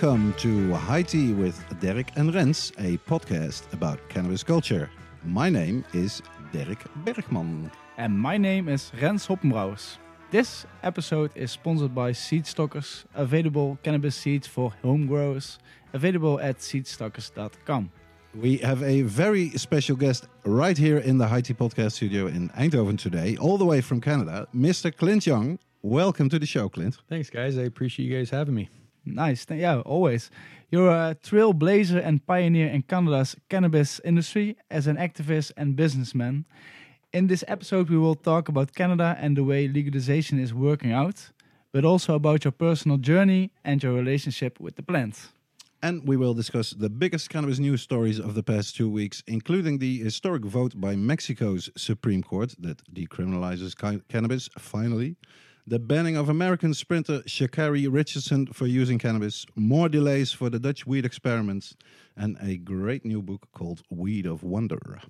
Welcome to High Tea with Derek and Rens, a podcast about cannabis culture. My name is Derek Bergman. And my name is Rens Hoppenbrouwers. This episode is sponsored by Seedstockers, available cannabis seeds for home growers, available at seedstockers.com. We have a very special guest right here in the High Tea podcast studio in Eindhoven today, all the way from Canada, Mr. Clint Young. Welcome to the show, Clint. Thanks, guys. I appreciate you guys having me. Nice. Yeah, always. You're a trailblazer and pioneer in Canada's cannabis industry as an activist and businessman. In this episode, we will talk about Canada and the way legalization is working out, but also about your personal journey and your relationship with the plant. And we will discuss the biggest cannabis news stories of the past two weeks, including the historic vote by Mexico's Supreme Court that decriminalizes ca- cannabis, finally, the banning of American sprinter Sha'Carri Richardson for using cannabis, more delays for the Dutch weed experiments, and a great new book called Weed of Wonder.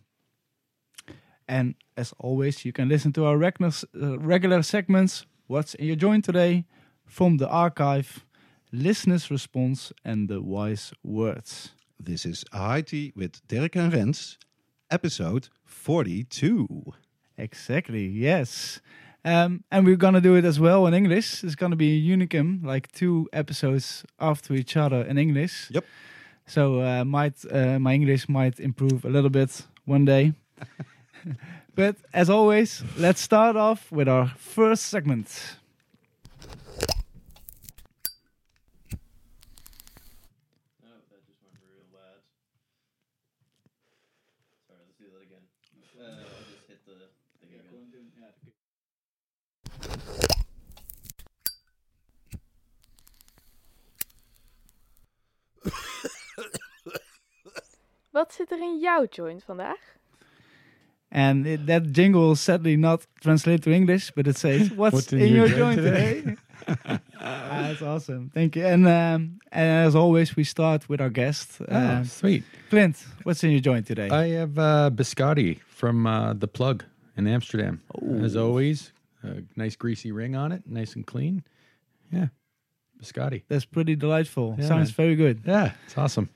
And as always, you can listen to our regular, uh, segments What's in Your Joint Today, From the Archive, Listeners' Response, and the Wise Words. This is Tea with Derek and Rens, episode 42. Exactly, yes. Um, and we're gonna do it as well in English. It's gonna be a unicum, like two episodes after each other in English. Yep. So uh, might uh, my English might improve a little bit one day. but as always, let's start off with our first segment. Oh, that just went real bad. Sorry, let's do that again. Uh, I'll just hit the thing again. Wat zit er in jouw joint vandaag? And it, that jingle is sadly not translated to English, but it says, "What's, in, your, joint today?" Ah, That's awesome. Thank you. And um, and as always, we start with our guest, Oh, sweet. Clint. What's in your joint today? I have uh, biscotti from uh, the Plug in Amsterdam. As always, a nice greasy ring on it, nice and clean. Yeah, biscotti. That's pretty delightful. Yeah, Sounds man. very good. Yeah, it's awesome.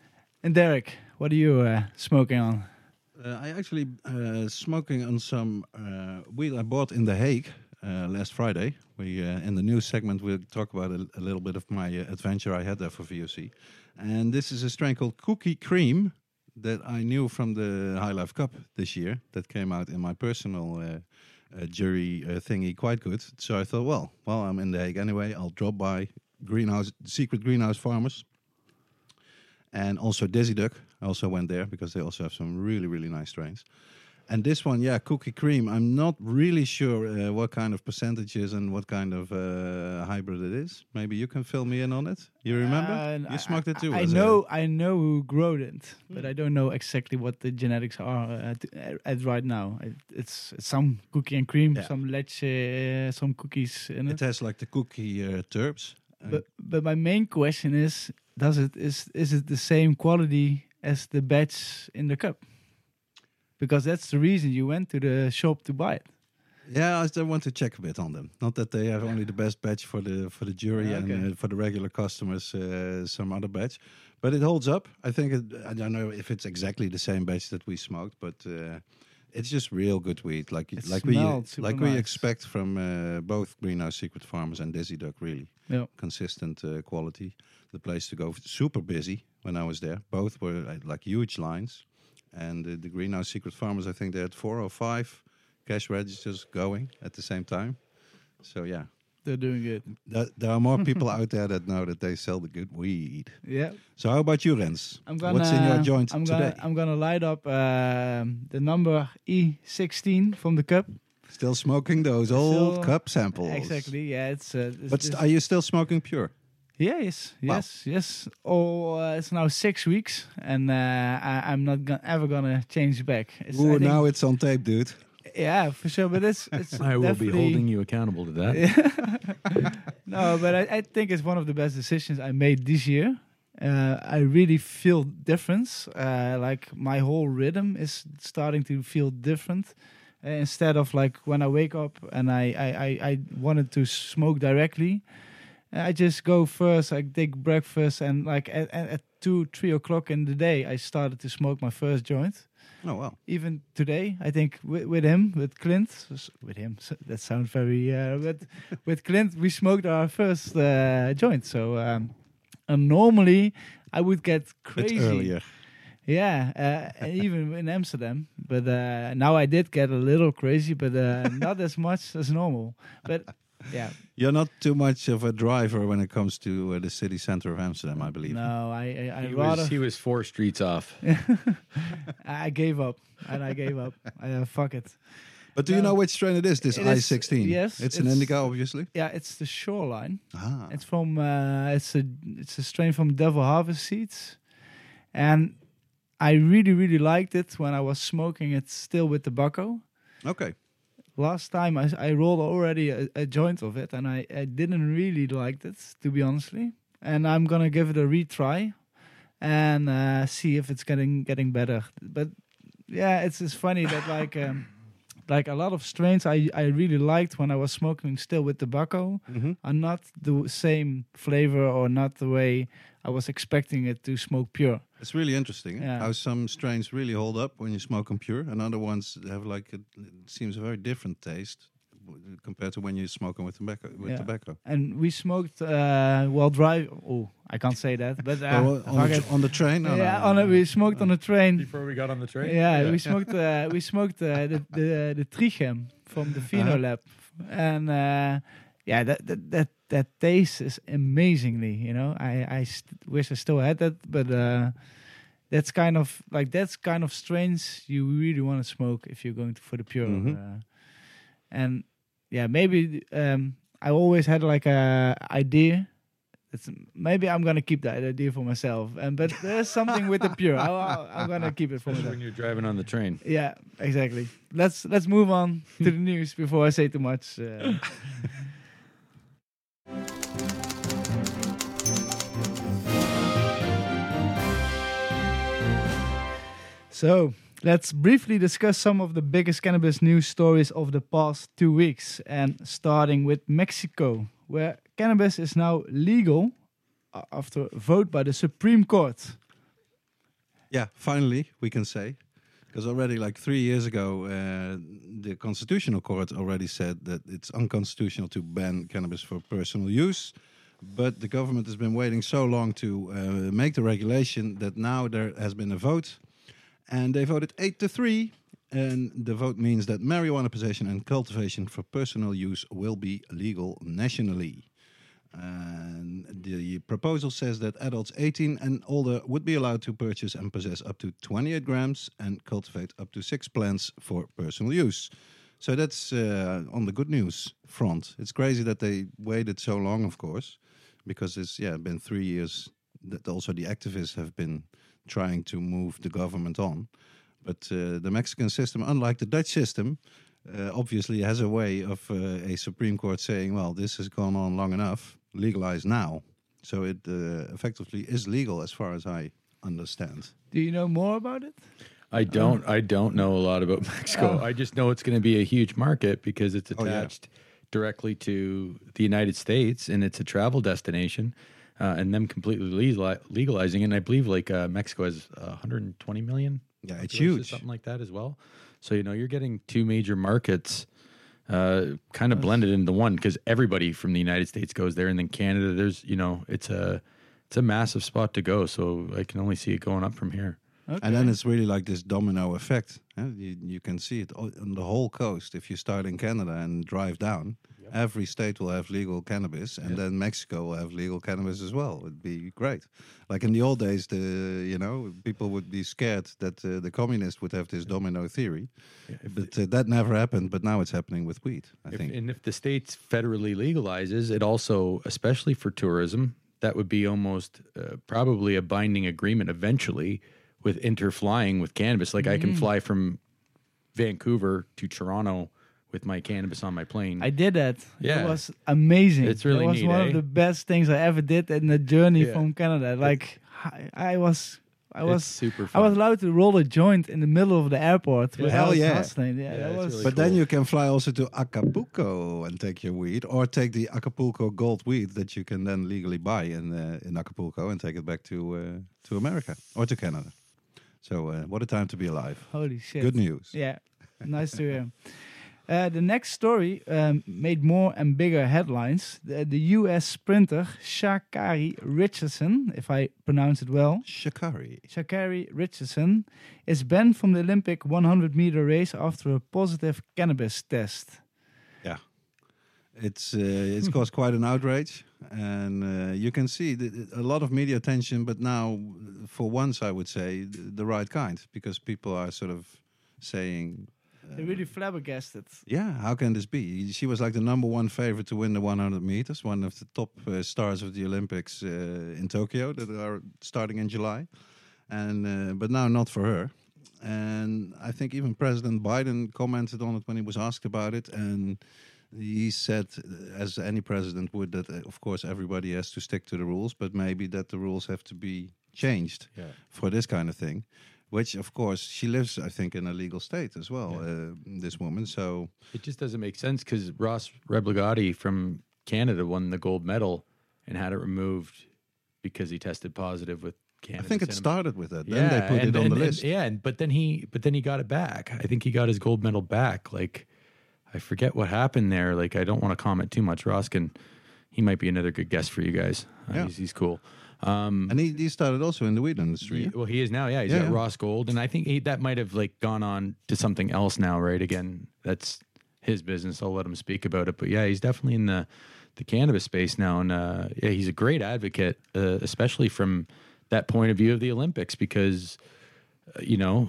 And Derek, what are you uh, smoking on? Uh, I actually uh, smoking on some uh, weed I bought in The Hague uh, last Friday. We uh, in the news segment we'll talk about a, a little bit of my adventure I had there for VOC, and this is a strain called Cookie Cream that I knew from the High Life Cup this year that came out in my personal jury thingy quite good. So I thought, well, while I'm in The Hague anyway, I'll drop by Greenhouse Secret Greenhouse Farmers and also Dizzy Duck. I also went there because they also have some really really nice strains. And this one, yeah, cookie cream. I'm not really sure uh, what kind of percentages and what kind of uh, hybrid it is. Maybe you can fill me in on it. You remember? Uh, you smoked it too. I, I know, I know who growed it, but I don't know exactly what the genetics are at, at right now. It, it's some cookie and cream, Yeah. some leche, uh, some cookies in it it. has like the cookie uh, terps. Uh, But but my main question is, does it is is it the same quality as the batch in the cup? Because that's the reason you went to the shop to buy it. Yeah, I still want to check a bit on them. Not that they have only the best batch for the for the jury Yeah, okay. and uh, for the regular customers, uh, some other batch, but it holds up. I think it, I don't know if it's exactly the same batch that we smoked, but uh, it's just real good weed, like It like we like we nice. expect from uh, both Greenhouse Secret Farmers and Dizzy Duck. Really Yeah. consistent uh, quality. The place to go, super busy when I was there. Both were uh, like huge lines, and uh, the Greenhouse Secret Farmers, I think they had four or five cash registers going at the same time. So yeah, They're doing good. th- there are more people out there that know that they sell the good weed. Yeah. So how about you, Rens? I'm gonna. What's in your joint I'm today? Gonna, I'm gonna light up um, the number E16 from the cup. Still smoking those old Still- cup samples. Exactly. Yeah. It's. Uh, it's But are you still smoking pure? Yes, Wow. yes, yes. Oh, uh, it's now six weeks, and uh, I, I'm not go- ever gonna change back. It's, Ooh, think- now it's on tape, dude. yeah, for sure. But it's it's I will be holding you accountable to that. no, but I, I think it's one of the best decisions I made this year. Uh, I really feel difference. Uh, like my whole rhythm is starting to feel different. Uh, instead of like when I wake up and I, I, I, I wanted to smoke directly, I just go first. I take breakfast, and like at, at, at two, three o'clock in the day, I started to smoke my first joint. Oh well. Even today, I think with, with him, with Clint, with him. So that sounds very. Uh, but with Clint, we smoked our first uh, joint. So um, and normally I would get Bit crazy. earlier. Yeah, uh, even in Amsterdam. But uh, now I did get a little crazy, but uh, not as much as normal. But yeah, You're not too much of a driver when it comes to uh, the city center of Amsterdam, I believe. no, I I, I He rather was, he was four streets off. I gave up, and I gave up. I, uh, fuck it. But do you know which strain it is? This I-16. yes, it's, an it's- indica, obviously. Yeah, it's the shoreline. Ah, It's from uh, it's a it's a strain from Devil Harvest Seeds, and I really really liked it when I was smoking it still with tobacco. okay. Last time I, I rolled already a, a joint of it, and I, I didn't really like it to be honestly. And I'm gonna give it a retry, and uh, see if it's getting getting better. But yeah, it's it's funny that like. Um, like a lot of strains I, I really liked when I was smoking still with tobacco, hmm are not the same flavor or not the way I was expecting it to smoke pure. It's really interesting? Yeah. how some strains really hold up when you smoke them pure, and other ones have like a, it seems a very different taste compared to when you smoke them with tobacco. With Yeah. tobacco. And we smoked uh, while drive. Oh, I can't say that, but uh, Oh, on, the, it. tr- on the train? No, no, yeah, no, on no, a, we smoked on the train. Before we got on the train? Yeah, we smoked. Uh, we smoked uh, the the the Trichem from the Fino Uh-huh. Lab, and uh, yeah, that, that that that taste is amazingly. You know, I I st- wish I still had that, but uh, that's kind of like that's kind of strains you really want to smoke if you're going to, for the pure. Mhm. Uh, and yeah, maybe um, I always had like a idea. It's, maybe I'm gonna keep that idea for myself, and but there's something with the pure. I, I'm gonna keep it for Especially myself. when you're driving on the train. Yeah, exactly. Let's let's move on to the news before I say too much. Uh, so let's briefly discuss some of the biggest cannabis news stories of the past two weeks, and starting with Mexico, where cannabis is now legal after a vote by the Supreme Court. Yeah, finally, we can say. Because already, like three years ago, uh, the Constitutional Court already said that it's unconstitutional to ban cannabis for personal use. But the government has been waiting so long to uh, make the regulation that now there has been a vote. And they voted 8 to 3. And the vote means that marijuana possession and cultivation for personal use will be legal nationally. And the proposal says that adults 18 and older would be allowed to purchase and possess up to 28 grams and cultivate up to six plants for personal use. So that's uh, on the good news front. It's crazy that they waited so long, of course, because it's yeah been three years that also the activists have been trying to move the government on. But uh, the Mexican system, unlike the Dutch system, uh, obviously has a way of uh, a Supreme Court saying, well, this has gone on long enough, legalize now. So it uh, effectively is legal as far as I understand. Do you know more about it? I don't. I don't know a lot about Mexico. Oh. I just know it's going to be a huge market because it's Oh, yeah. attached directly to the United States and it's a travel destination. Uh, and them completely legalizing it. And I believe like uh, Mexico has uh, 120 million. Yeah, it's huge. something like that as well. So you know you're getting two major markets uh, kind of blended into one because everybody from the United States goes there, and then Canada. There's you know it's a it's a massive spot to go. So I can only see it going up from here. Okay. And then it's really like this domino effect. You, you can see it on the whole coast. If you start in Canada and drive down, every state will have legal cannabis, and Yep. then Mexico will have legal cannabis as well. It'd be great. Like in the old days, the you know people would be scared that uh, the communists would have this domino theory, If, but uh, that never happened. But now it's happening with weed. I if- think. and if the states federally legalizes, it also, especially for tourism, that would be almost uh, probably a binding agreement eventually with interflying with cannabis. Like I can fly from Vancouver to Toronto with my cannabis on my plane. I did that. Yeah. It was amazing. It's really It was neat, one eh? of the best things I ever did in the journey Yeah. from Canada. Like I, I was I It's was super I was allowed to roll a joint in the middle of the airport. Yeah. Hell yeah. hustling. Yeah, Yeah, that was. really But then you can fly also to Acapulco and take your weed, or take the Acapulco gold weed that you can then legally buy in uh, in Acapulco and take it back to uh, to America or to Canada. So uh, what a time to be alive! Holy shit! Good news. Yeah, nice to hear. Uh, the next story um, made more and bigger headlines. The, the U.S. sprinter Sha'Carri Richardson, if I pronounce it well, Sha'Carri Sha'Carri Richardson, is banned from the Olympic 100 meter race after a positive cannabis test. Yeah, it's uh, it's caused quite an outrage, and uh, you can see a lot of media attention. But now, for once, I would say the right kind, because people are sort of saying, They're really flabbergasted. "Yeah, how can this be?" She was like the number one favorite to win the 100 meters, one of the top uh, stars of the Olympics uh, in Tokyo that are starting in July, and uh, but now not for her. And I think even President Biden commented on it when he was asked about it, and he said, as any president would, that uh, of course everybody has to stick to the rules, but maybe that the rules have to be changed Yeah. for this kind of thing. Which, of course, she lives, I think, in a legal state as well. Yeah. Uh, this woman, so It just doesn't make sense because Ross Rebagliati from Canada won the gold medal and had it removed because he tested positive with Canada. I think it started with that. Then they put and, it on and- the and- list. yeah, and, but then he but then he got it back. I think he got his gold medal back. Like I forget what happened there. Like I don't want to comment too much. Ross can he might be another good guest for you guys. Uh, Yeah. he's, he's cool. Um, And he, he started also in the weed industry. yeah, well, he is now. Yeah, he's Yeah, got yeah. Ross Gold, and I think he, that might have like gone on to something else now. Right? Again, that's his business. I'll let him speak about it. But yeah, he's definitely in the the cannabis space now, and uh, yeah, he's a great advocate, uh, especially from that point of view of the Olympics, because uh, you know.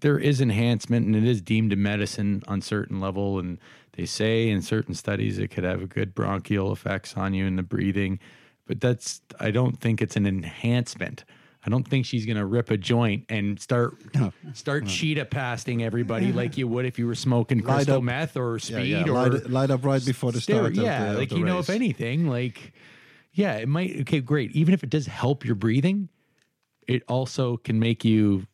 There is enhancement and it is deemed a medicine on certain level and they say in certain studies it could have a good bronchial effects on you in the breathing but that's i don't think it's an enhancement i don't think she's going to rip a joint and start No. start cheetah pasting everybody like you would if you were smoking Light crystal up- meth or speed yeah, or light, up right before the start. Yeah, the, like you know, if anything, like yeah, it might. Okay, great. Even if it does help your breathing, it also can make you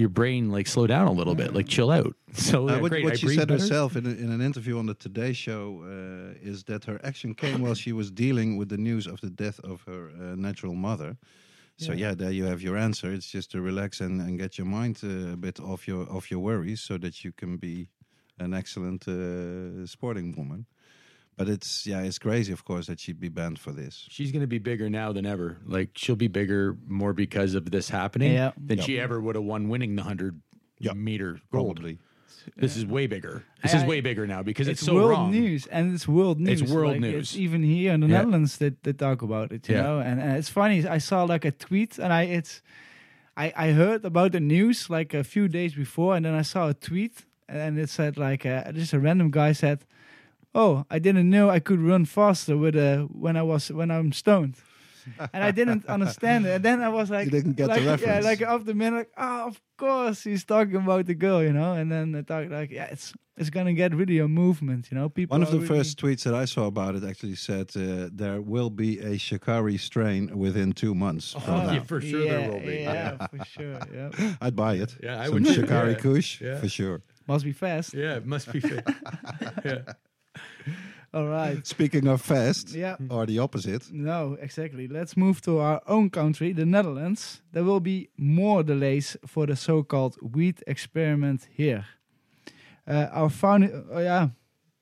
your brain like slow down a little bit, like chill out. So Uh, yeah, what great. what she said better. herself in, a, in an interview on the Today Show uh, is that her action came while she was dealing with the news of the death of her uh, natural mother. So yeah. there you have your answer. It's just to relax and, and get your mind uh, a bit off your off your worries, so that you can be an excellent uh, sporting woman. But it's yeah, it's crazy, of course, that she'd be banned for this. She's going to be bigger now than ever. Like she'll be bigger more because of this happening Yeah. than Yep. she ever would have won winning the hundred Yep. meter gold. Probably. This is way bigger. This I- is I- way bigger now because it's, it's so world wrong. news and it's world news. It's world Like, news. It's even here in the Yeah. Netherlands that they talk about it. You Yeah. know, and, and it's funny. I saw like a tweet, and I it's I I heard about the news like a few days before, and then I saw a tweet, and it said like uh, just a random guy said, "Oh, I didn't know I could run faster with uh, when I was when I'm stoned." and I didn't understand it. And then I was like, You didn't get the like, Yeah, like after the minute, like, oh, of course he's talking about the girl, you know. And then I talk like, yeah, it's it's gonna get really a movement, you know. People. One of the really- first tweets that I saw about it actually said uh, there will be a Sha'Carri strain within two months. from Oh, now. yeah, for sure yeah, there will be. Yeah, for sure. Yeah, I'd buy it. Yeah, I Some would too, Sha'Carri yeah. Kush Yeah. for sure. must be fast. Yeah, it must be fast. yeah. All right. Speaking of fast, Yeah. or the opposite, No, exactly. Let's move to our own country, the Netherlands. There will be more delays for the so-called weed experiment here. Uh, our founding, oh yeah,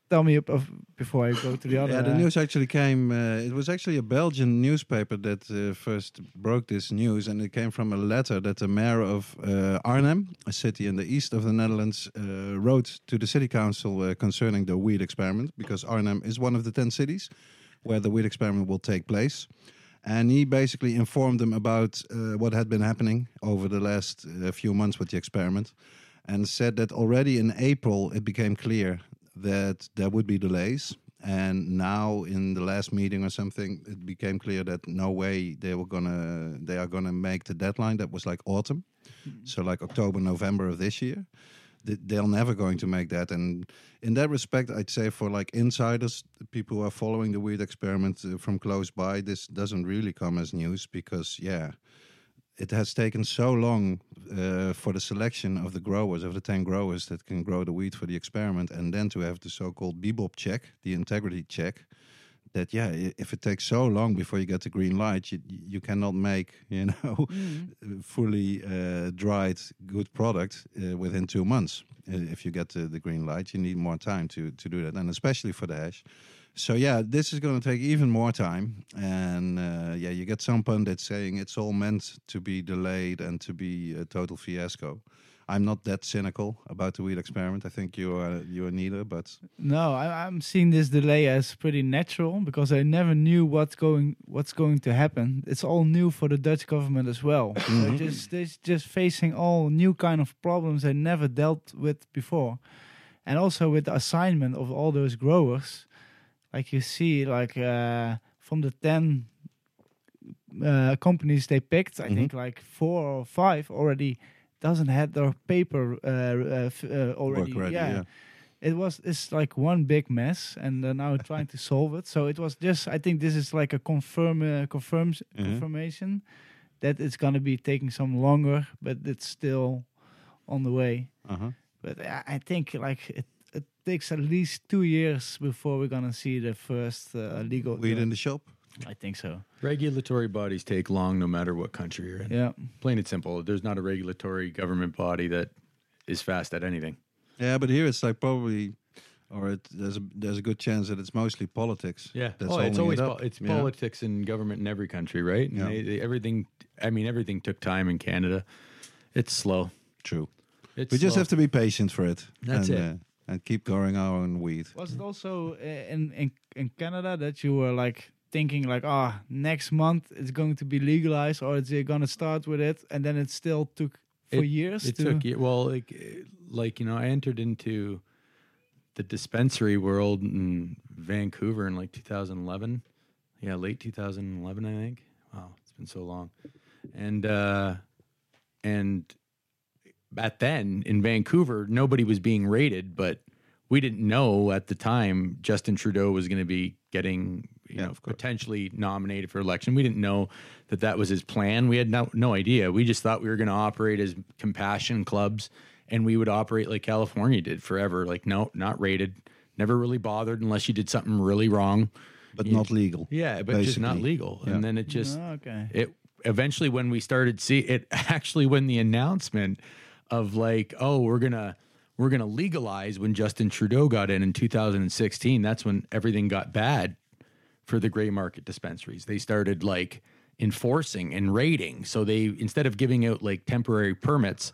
tell me of, before I go to the other. yeah, the uh, news actually came. Uh, it was actually a Belgian newspaper that uh, first broke this news, and it came from a letter that the mayor of uh, Arnhem, a city in the east of the Netherlands, uh, wrote to the city council uh, concerning the weed experiment, because Arnhem is one of the ten cities where the weed experiment will take place. And he basically informed them about uh, what had been happening over the last uh, few months with the experiment, and said that already in April it became clear that there would be delays. And now, in the last meeting or something, it became clear that no way they were gonna they are gonna make the deadline. That was like autumn, so like October, November of this year. They're never going to make that. And in that respect, I'd say for like insiders, people who are following the weird experiment uh, from close by, this doesn't really come as news because yeah, it has taken so long uh, for the selection of the growers, of the 10 growers that can grow the wheat for the experiment, and then to have the so called Bibob check, the integrity check. That yeah, if it takes so long before you get the green light, you you cannot make you know fully uh, dried good product uh, within two months. If you get the, the green light, you need more time to to do that, and especially for the hash. So yeah, this is going to take even more time, and uh, yeah, you get some pundits saying it's all meant to be delayed and to be a total fiasco. I'm not that cynical about the wheat experiment. I think you are you are neither, but No, I, I'm seeing this delay as pretty natural because I never knew what's going what's going to happen. It's all new for the Dutch government as well. They're just they're just facing all new kind of problems they never dealt with before, and also with the assignment of all those growers, like you see, like uh, from the ten uh, companies they picked, I Mhm. think like four or five already doesn't have their paper uh, uh, uh, already. ready. Yeah. it was it's like one big mess and now trying to solve it so it was just i think this is like a confirm uh, confirms Mhm. confirmation that it's going to be taking some longer but it's still on the way Uh-huh. but i, I think like it, it takes at least two years before we're going to see the first uh, legal Wheat in the shop. i think so Regulatory bodies take long no matter what country you're in. yeah Plain and simple. There's not a regulatory government body that is fast at anything. Yeah, but here it's like probably, or it, there's a there's a good chance that it's mostly politics. Yeah, that's oh, it's always it po- up. it's Yeah. politics and government in every country, right? And Yeah. they, they, everything. I mean, everything took time in Canada. It's slow. True. It's we just have to be patient for it. That's and, it. Uh, and keep growing our own weed. Was it also uh, in, in in Canada that you were like thinking like, ah, next month it's going to be legalized, or is it going to start with it, and then it still took for It- years? It to, took well, like eh, like you know, I entered into the dispensary world in Vancouver in like 2011. Yeah, late 2011, I think. Wow, it's been so long. And uh and at then in Vancouver, nobody was being rated, but we didn't know at the time Justin Trudeau was going to be getting you Yeah, know potentially nominated for election. We didn't know that that was his plan. We had no no idea. We just thought we were going to operate as compassion clubs and we would operate like California did forever. Like no, not rated. Never really bothered unless you did something really wrong. But You- not legal. Yeah, but just not legal. Yeah. And then it just Oh, okay. it eventually when we started see it actually when the announcement of like oh we're gonna we're gonna legalize when Justin Trudeau got in in 2016 that's when everything got bad for the gray market dispensaries. They started like enforcing and raiding. so they instead of giving out like temporary permits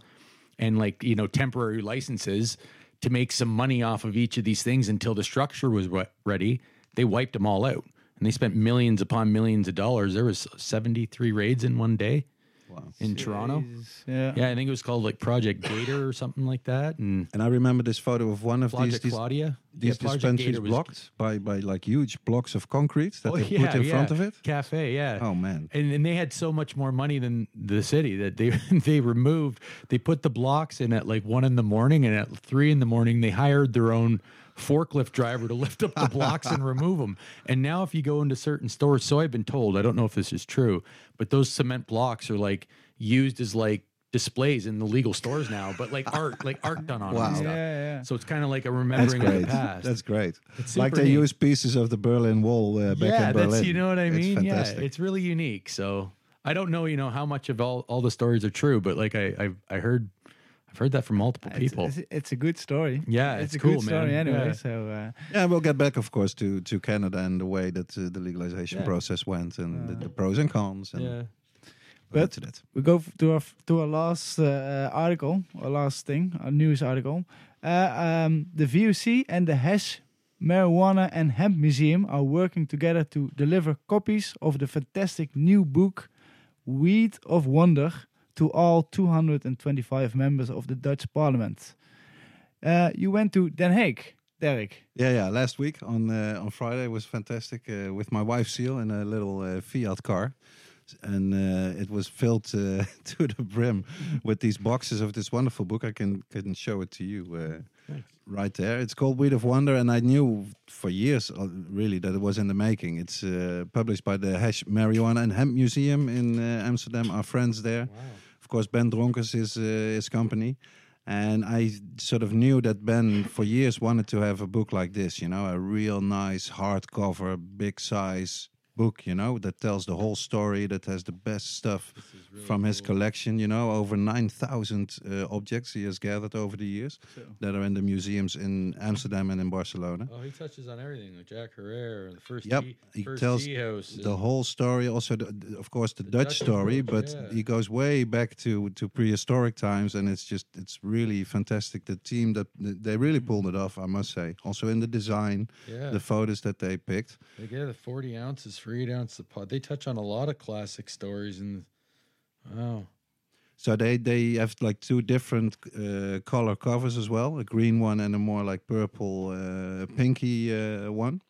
and like you know temporary licenses to make some money off of each of these things until the structure was re- ready they wiped them all out. And they spent millions upon millions of dollars. There was 73 raids in one day Wow. in toronto Yeah. yeah i think it was called like project gator or something like that and And I remember this photo of one of these project these, claudia these Yeah, Project dispensaries Gator was- blocked by by like huge blocks of concrete that Oh, they yeah, put in front of it. cafe yeah Oh man. and, and they had so much more money than the city that they they removed they put the blocks in at like one in the morning and at three in the morning they hired their own forklift driver to lift up the blocks and remove them and now if you go into certain stores so i've been told i don't know if this is true but those cement blocks are like used as like displays in the legal stores now but like art like art done on them and Wow. stuff. Yeah, yeah. so it's kind of like a remembering of the past That's great. It's like they neat. use pieces of the Berlin Wall uh, back yeah, in Berlin. Yeah, that's you know what I mean. fantastic. Yeah, it's really unique. So I don't know, you know, how much of all, all the stories are true, but like I I, I heard I've heard that from multiple It's- people. It's, it's a good story. Yeah, it's, it's a cool, good story man. anyway. Yeah. So uh, Yeah, we'll get back, of course, to, to Canada and the way that uh, the legalization Yeah. process went and the, Uh, the pros and cons. And yeah. we'll But- get to that. we go f- to our f- to our last uh, article, our last thing, our news article. Uh, um, the VOC and the Hash Marijuana and Hemp Museum are working together to deliver copies of the fantastic new book Weed of Wonder to all 225 members of the Dutch Parliament. Uh, you went to Den Haag, Derek. Yeah, yeah. Last week on uh, on Friday was fantastic uh, with my wife Seal in a little uh, Fiat car. and uh, it was filled uh, to the brim with these boxes of this wonderful book. I can can show it to you uh, right there. It's called Weed of Wonder, and I knew for years uh, really that it was in the making. It's uh, published by the Hash Marijuana and Hemp Museum in uh, Amsterdam. Our friends there, of course, Ben Dronkers is uh, his company. And I sort of knew that Ben for years wanted to have a book like this, you know, a real nice hardcover, big size book, you know, that tells the whole story, that has the best stuff from his collection, you know, over 9,000 uh, objects he has gathered over the years that are in the museums in Amsterdam and in Barcelona. Oh, he touches on everything like Jack Herer, the first Yep, tea, he first tells the whole story also the, the- of course the, The dutch, Dutch story approach, but yeah. he goes way back to to prehistoric times and it's just it's really fantastic the team that they really pulled it off i must say also in the design yeah, the photos that they picked they get the forty ounces for eight ounce of pot. They touch on a lot of classic stories and wow, so they they have like two different uh, color covers as well a green one and a more like purple uh, pinky uh, one.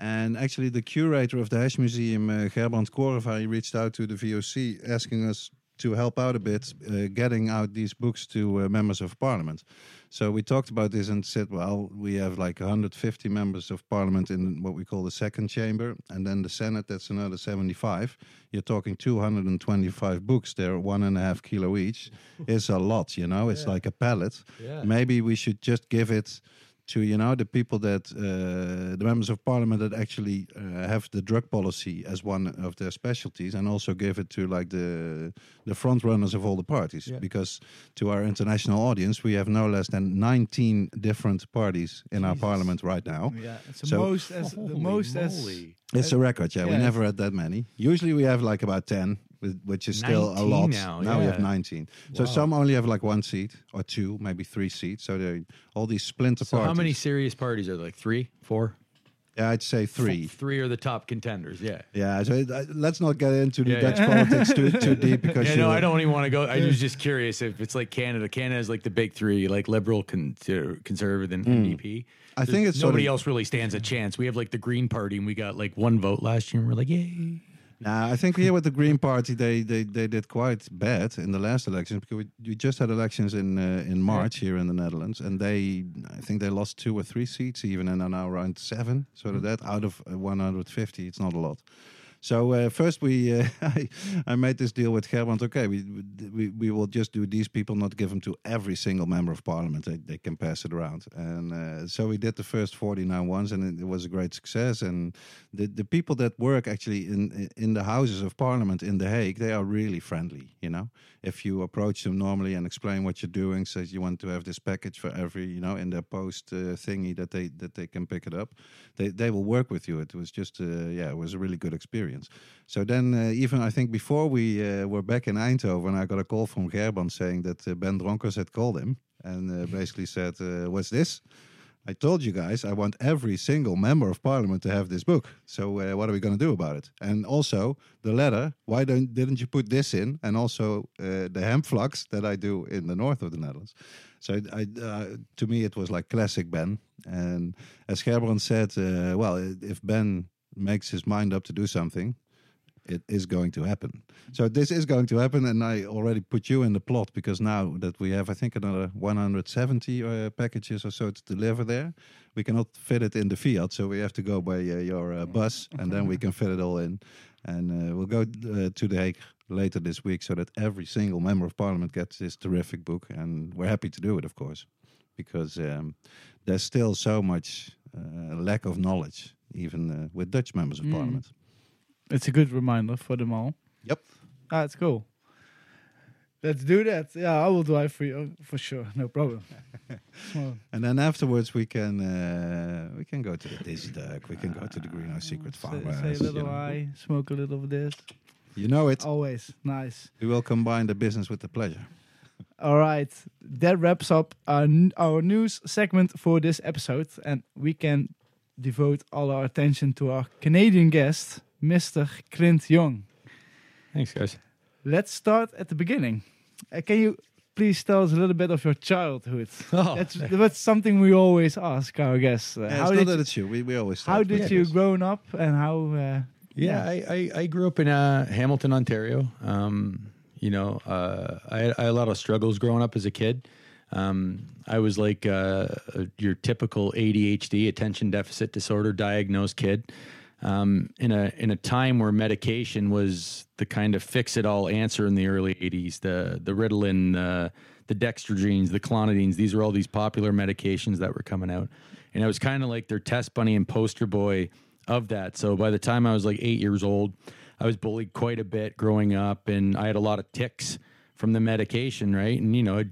And actually the curator of the hash museum uh, gerbrand korva he reached out to the voc asking us to help out a bit uh, getting out these books to uh, members of parliament so we talked about this and said well we have like 150 members of parliament in what we call the second chamber and then the senate that's another 75 you're talking 225 books they're one and a half kilo each. Is a lot you know? It's Yeah. like a pallet. Yeah, maybe we should just give it to you know the people that uh, the members of parliament that actually uh, have the drug policy as one of their specialties and also give it to like the the front runners of all the parties. Yeah. because to our international audience we have no less than 19 different parties in our parliament right now. Yeah, it's the So- most as the Holy most as moly. it's a record yeah, we never had that many. Usually we have like about 10 with- which is still a lot now, we have yeah. 19 so Wow. some only have like one seat or two maybe three seats so they all these splinter So parties how many serious parties are there? Like three, four? Yeah, I'd say three. Three are the top contenders. Yeah. Yeah, so uh, let's not get into the Yeah, Dutch yeah. politics too too deep because Yeah, no, I don't even want to go. I was just curious if it's like Canada. Canada is like the big three, like liberal, con- conservative, and NDP. I There's- think it's sort nobody of- else really stands a chance. We have like the Green Party, and we got like one vote last year, and we're like, yay. Nah, I think here with the Green Party, they, they, they did quite bad in the last elections because we, we just had elections in uh, in March here in the Netherlands, and they I think they lost two or three seats even, and are now around seven. So that out of uh, 150, it's not a lot. So uh, first we uh, I, I made this deal with Gerbrand. Okay, we, we we will just do these people, not give them to every single member of parliament. They, they can pass it around, and uh, so we did the first 49 ones, and it, was a great success. And the the people that work actually in in the houses of parliament in the Hague, they are really friendly. You know, if you approach them normally and explain what you're doing, says you want to have this package for every, you know, in their post uh, thingy that they that they can pick it up, they they will work with you. It was just uh, yeah, it was a really good experience. So then, uh, even I think before we uh, were back in Eindhoven, I got a call from Gerbrand saying that uh, Ben Dronkers had called him and uh, basically said, uh, "What's this?" I told you guys I want every single member of parliament to have this book. So uh, what are we going to do about it? And also the letter. Why don't didn't you put this in? And also uh, the HempFlax that I do in the north of the Netherlands. So I, uh, to me it was like classic Ben. And as Gerbrand said, uh, well, if Ben makes his mind up to do something, it is going to happen. So this is going to happen, and I already put you in the plot because now that we have, I think, another 170 uh, packages or so to deliver there, we cannot fit it in the Fiat, so we have to go by uh, your uh, bus, and then we can fit it all in. And uh, we'll go uh, to the Hague later this week, so that every single member of parliament gets this terrific book, and we're happy to do it, of course, because um, there's still so much uh, lack of knowledge, even uh, with Dutch members of Mm. parliament. It's a good reminder for them all. Yep. Ah, it's cool. Let's do that. Yeah, I will drive for you for sure. No problem. And then afterwards we can uh, we can go to the Dizzy Duck, we can go to the Greenhouse Secret say, Farmers. say a little. I, smoke a little of this. You know it. Always nice. We will combine the business with the pleasure. All right, that wraps up our, n- our news segment for this episode, and we can devote all our attention to our Canadian guest, Mr. Clint Young. Thanks, guys. Let's start at the beginning. Uh, can you please tell us a little bit of your childhood? Oh, That's, that's something we always ask our guests. Uh, Yeah, how it's did not you, that it's you. We, we always how did with you this. grown up and how uh, Yeah, I, I, I grew up in uh, Hamilton, Ontario. Um, you know, uh, I, I had a lot of struggles growing up as a kid. Um, I was like uh, your typical ADHD, attention deficit disorder diagnosed kid. Um, in a in a time where medication was the kind of fix it all answer in the early '80s, the the Ritalin, the the dextrogene, the clonidines. These are all these popular medications that were coming out, and I was kind of like their test bunny and poster boy of that. So by the time I was like eight years old, I was bullied quite a bit growing up, and I had a lot of ticks from the medication, right? And you know,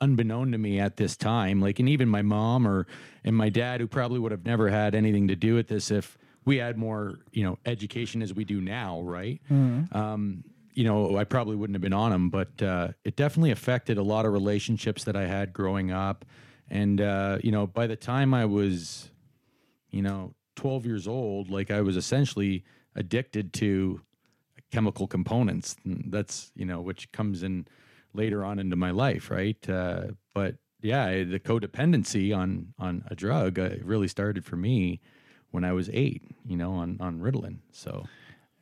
unbeknown to me at this time, like, and even my mom or and my dad, who probably would have never had anything to do with this if we had more, you know, education as we do now, right? Mm-hmm. Um, you know, I probably wouldn't have been on them, but uh, it definitely affected a lot of relationships that I had growing up. And uh, you know, by the time I was, you know, 12 years old, like I was essentially addicted to chemical components. That's, you know, which comes in later on into my life, right? Uh, but yeah, the codependency on on a drug uh, really started for me when I was eight, you know, on on Ritalin. So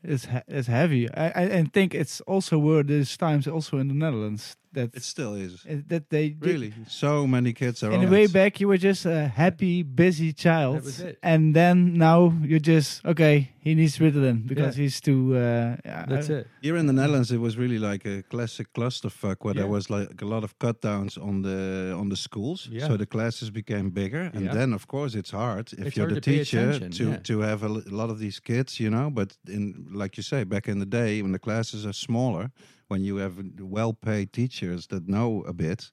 it's he- it's heavy. I, I and think it's also where there's times also in the Netherlands that it still is that they really so many kids are. In the way back, you were just a happy, busy child, That was it. and then now you're just okay. He needs Ritalin because Yeah. he's too. Uh, that's uh, it. Here in the Netherlands, it was really like a classic clusterfuck where there was like a lot of cut downs on the on the schools. Yeah. So the classes became bigger, and Yeah. then of course it's hard if It's you're hard the to teacher to yeah. to have a, l- a lot of these kids, you know. But in like you say, back in the day when the classes are smaller, when you have well-paid teachers that know a bit,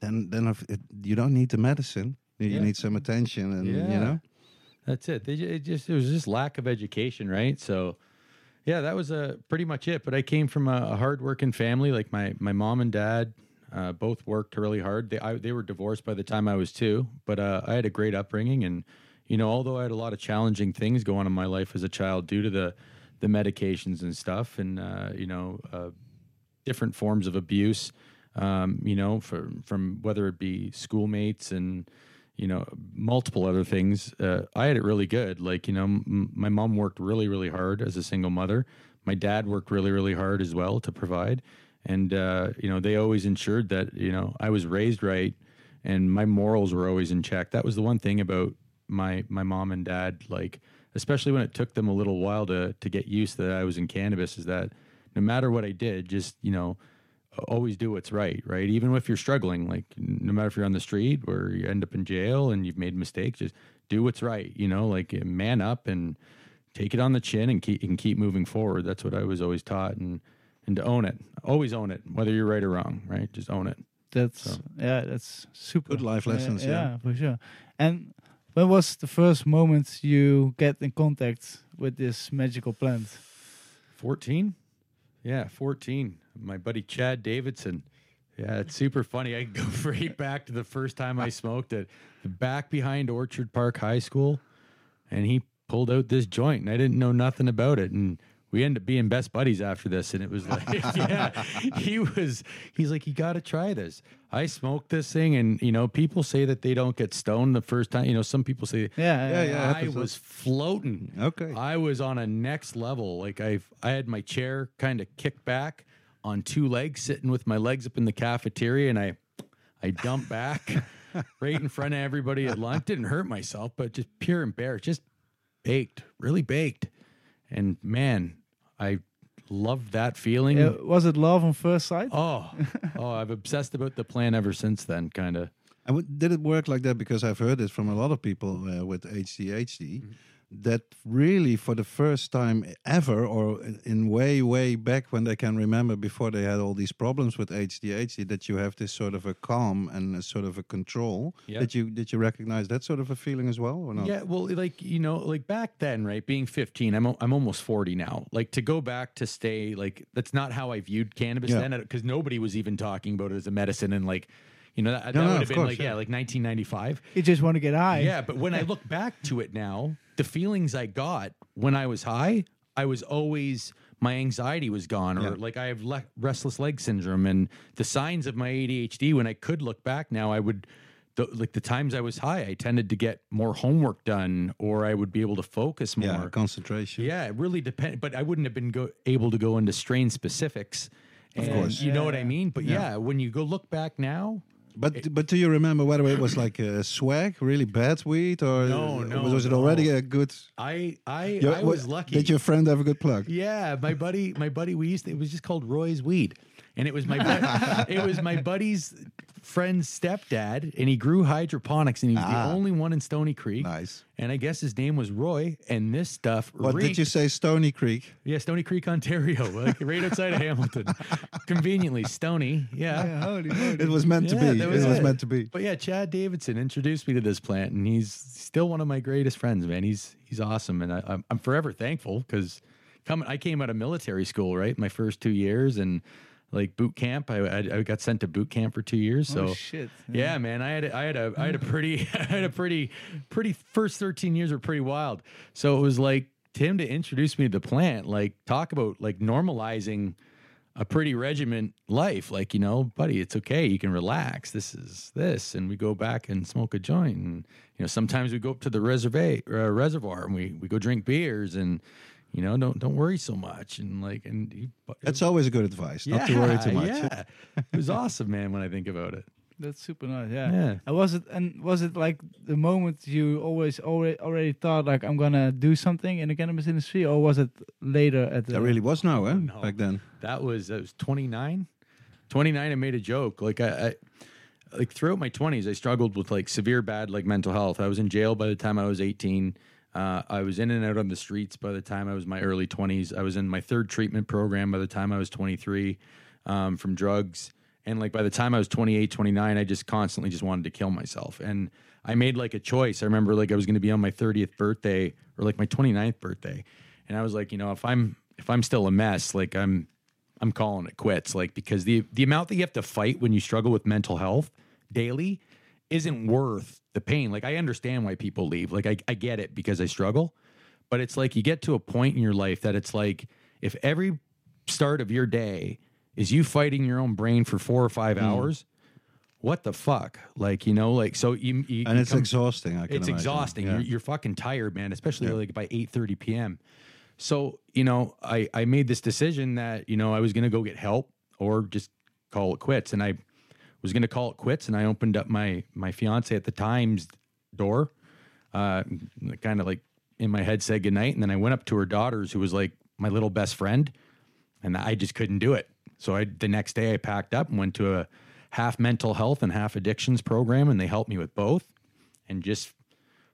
then then if it, you don't need the medicine. You Yeah. need some attention, and you know. That's it. They it just it was just lack of education, right? So, yeah, that was uh, pretty much it. But I came from a, a hardworking family. Like my my mom and dad uh, both worked really hard. They I, they were divorced by the time I was two, but uh, I had a great upbringing, and you know, although I had a lot of challenging things going on in my life as a child due to the the medications and stuff, and uh, you know, uh, different forms of abuse. Um, you know, from from whether it be schoolmates and you know multiple other things. Uh, I had it really good. Like you know, m- my mom worked really really hard as a single mother. My dad worked really really hard as well to provide, and uh, you know they always ensured that you know I was raised right and my morals were always in check. That was the one thing about my my mom and dad. Like especially when it took them a little while to to get used to that I was in cannabis, is that no matter what I did, just you know always do what's right, right? Even if you're struggling, like no matter if you're on the street or you end up in jail and you've made mistakes, just do what's right, you know, like man up and take it on the chin and keep and keep moving forward. That's what I was always taught and and to own it. Always own it, whether you're right or wrong, right? Just own it. That's yeah, that's super Good life lessons, yeah. for sure. And when was the first moment you get in contact with this magical plant? 14? Yeah, 14. My buddy Chad Davidson. Yeah, it's super funny. I go right back to the first time I smoked it, back behind Orchard Park High School, and he pulled out this joint, and I didn't know nothing about it. And we ended up being best buddies after this. And it was like, yeah, he was, he's like, you got to try this. I smoked this thing, and, you know, people say that they don't get stoned the first time. You know, some people say, Yeah, Yeah, yeah. I was floating. Okay. I was on a next level. Like I I had my chair kind of kicked back on two legs, sitting with my legs up in the cafeteria, and I I dumped back right in front of everybody at lunch. Didn't hurt myself, but just pure embarrassed, just baked, really baked. And man, I love that feeling. Uh, was it love on first sight? Oh, oh, I've obsessed about the plan ever since then, kind of. And did it work like that? Because I've heard it from a lot of people uh, with HDHD that really, for the first time ever, or in- in way, way back when they can remember before they had all these problems with HDHD, that you have this sort of a calm and a sort of a control. Yeah. Did you did you recognize that sort of a feeling as well, or not? Yeah, well, like you know, like back then, right? Being 15, I'm I'm almost 40 now. Like to go back to stay, like that's not how I viewed cannabis Yeah. then, because nobody was even talking about it as a medicine, and like, you know, that, No, that no, would have been course, like yeah. yeah, like 1995. You just want to get high. Yeah, but when I look back to it now, the feelings I got when I was high, I was always my anxiety was gone, or Yeah. like I have le- restless leg syndrome, and the signs of my ADHD. When I could look back now, I would. the, like the times I was high, I tended to get more homework done, or I would be able to focus more. Yeah, concentration. Yeah, it really depend. But I wouldn't have been go- able to go into strain specifics. Of course. you know what I mean. But yeah. when you go look back now, But but do you remember whether it was like a swag, really bad weed, or No, no, was it no. already a good? I I Your- I was lucky. Did your friend have a good plug? Yeah, my buddy, my buddy, we used to, it was just called Roy's Weed, and it was my it was my buddy's friend's stepdad, and he grew hydroponics, and he was Ah. the only one in Stoney Creek. Nice. And I guess his name was Roy, and this stuff. What did you say? Stoney Creek. Yeah, Stoney Creek, Ontario, like right outside of Hamilton. Conveniently, Stony. Yeah. Yeah, holy. It was meant to Yeah, be. that it was was meant to be. But yeah, Chad Davidson introduced me to this plant, and he's still one of my greatest friends, man. He's he's awesome, and I, I'm, I'm forever thankful because coming, I came out of military school, right, my first two years, and like boot camp, I, I, I got sent to boot camp for two years. So oh, shit. yeah, man, I had a, I had a I had a pretty I had a pretty pretty first 13 years were pretty wild. So it was like Tim to introduce me to the plant, like talk about like normalizing a pretty regiment life. Like, you know, buddy, it's okay. You can relax. This is this. And we go back and smoke a joint. And, you know, sometimes we go up to the reservoir, uh, reservoir and we, we go drink beers and, you know, don't don't worry so much. And like, and he, That's always a good advice. Not to worry too much. Yeah. it was awesome, man, when I think about it. That's super nice. Yeah. Yeah. And was it and was it like the moment you always already already thought like I'm gonna do something in the cannabis industry, or was it later at the? There really was no, eh? No. Back then. That was that was 29. 29 I made a joke. Like I, I like throughout my 20s I struggled with like severe bad like mental health. I was in jail by the time I was 18. Uh, I was in and out on the streets by the time I was my early 20s. I was in my third treatment program by the time I was 23 um, from drugs. And like by the time I was 28, 29, I just constantly just wanted to kill myself. And I made like a choice. I remember like I was going to be on my 30th birthday or like my 29th birthday. And I was like, you know, if I'm if I'm still a mess, like I'm I'm calling it quits. Like because the the amount that you have to fight when you struggle with mental health daily isn't worth the pain. Like I understand why people leave. Like I, I get it because I struggle. But it's like you get to a point in your life that it's like if every start of your day is you fighting your own brain for four or five Hmm. hours, what the fuck? Like, you know, like so you, you And it's come- exhausting. It's imagine. exhausting. Yeah. You're, you're fucking tired, man. Especially Yeah. like by eight thirty p.m. So you know, I I made this decision that you know I was going to go get help or just call it quits, and I was going to call it quits, and I opened up my my fiance at the time's door, uh, kind of like in my head said goodnight, and then I went up to her daughters, who was like my little best friend, and I just couldn't do it. So I the next day I packed up and went to a half mental health and half addictions program, and they helped me with both, and just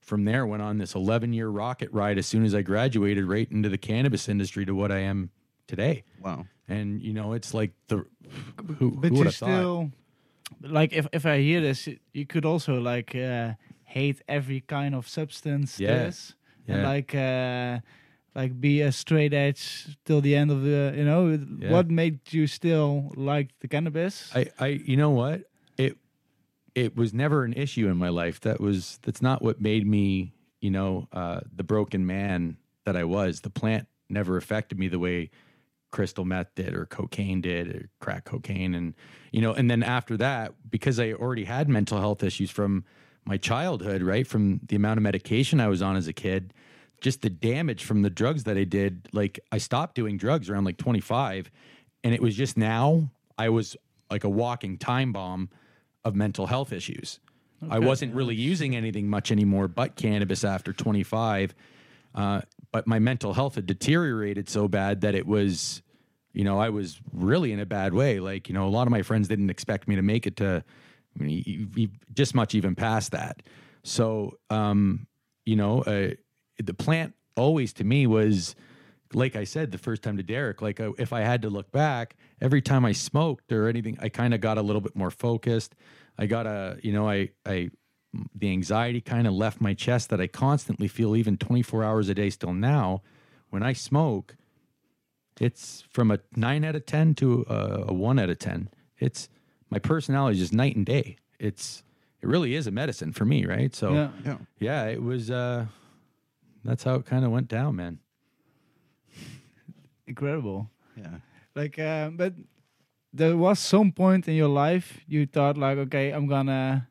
from there went on this 11 year rocket ride as soon as I graduated right into the cannabis industry to what I am today. Wow. And you know, it's like the who, but who you would have thought? Like if if I hear this, you could also like uh, hate every kind of substance. Yeah. And Yeah. like uh, like be a straight edge till the end of the. You know, Yeah. what made you still like the cannabis? I, I, you know what? It, it was never an issue in my life. That was, that's not what made me, you know, uh, the broken man that I was. The plant never affected me the way crystal meth did or cocaine did or crack cocaine. And, you know, and then after that, because I already had mental health issues from my childhood, right? From the amount of medication I was on as a kid, just the damage from the drugs that I did. Like I stopped doing drugs around like 25 and it was just now I was like a walking time bomb of mental health issues. I wasn't really using anything much anymore but cannabis after 25. Uh, but my mental health had deteriorated so bad that it was, you know, I was really in a bad way. Like, you know, a lot of my friends didn't expect me to make it to I mean, e- just much even past that. So, um, you know, uh, the plant always to me was, like I said the first time to Derek, like uh, if I had to look back, every time I smoked or anything, I kind of got a little bit more focused. I got a, you know, I, I, the anxiety kind of left my chest that I constantly feel even 24 hours a day still now. When I smoke, it's from a nine out of 10 to a, a one out of 10. It's my personality is just night and day. It's, it really is a medicine for me, right? So, yeah. Yeah. yeah, it was, uh, that's how it kind of went down, man. incredible. Yeah. Like, uh, but there was some point in your life you thought like, okay, I'm gonna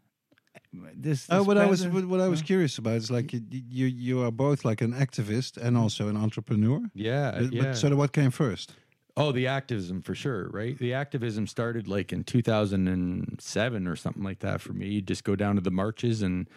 this. Oh, this what I was what, what I was uh, curious about is like you you, you are both like an activist and also an entrepreneur. Yeah, But- yeah. But, so what came first? Oh, the activism for sure, right? The activism started like in 2007 or something like that for me. You just go down to the marches and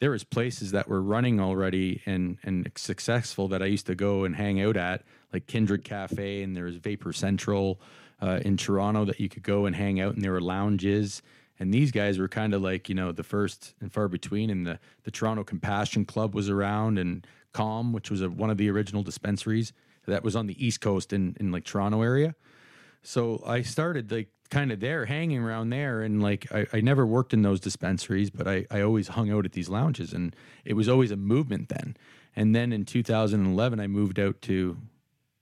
there was places that were running already and and successful that I used to go and hang out at, like Kindred Cafe and there was Vapor Central uh, in Toronto that you could go and hang out and there were lounges and these guys were kind of like you know the first and far between and the the Toronto Compassion Club was around and Calm which was a, one of the original dispensaries that was on the east coast in in like Toronto area so I started like kind of there, hanging around there, and like I, I never worked in those dispensaries, but I, I always hung out at these lounges, and it was always a movement then. And then in 2011, I moved out to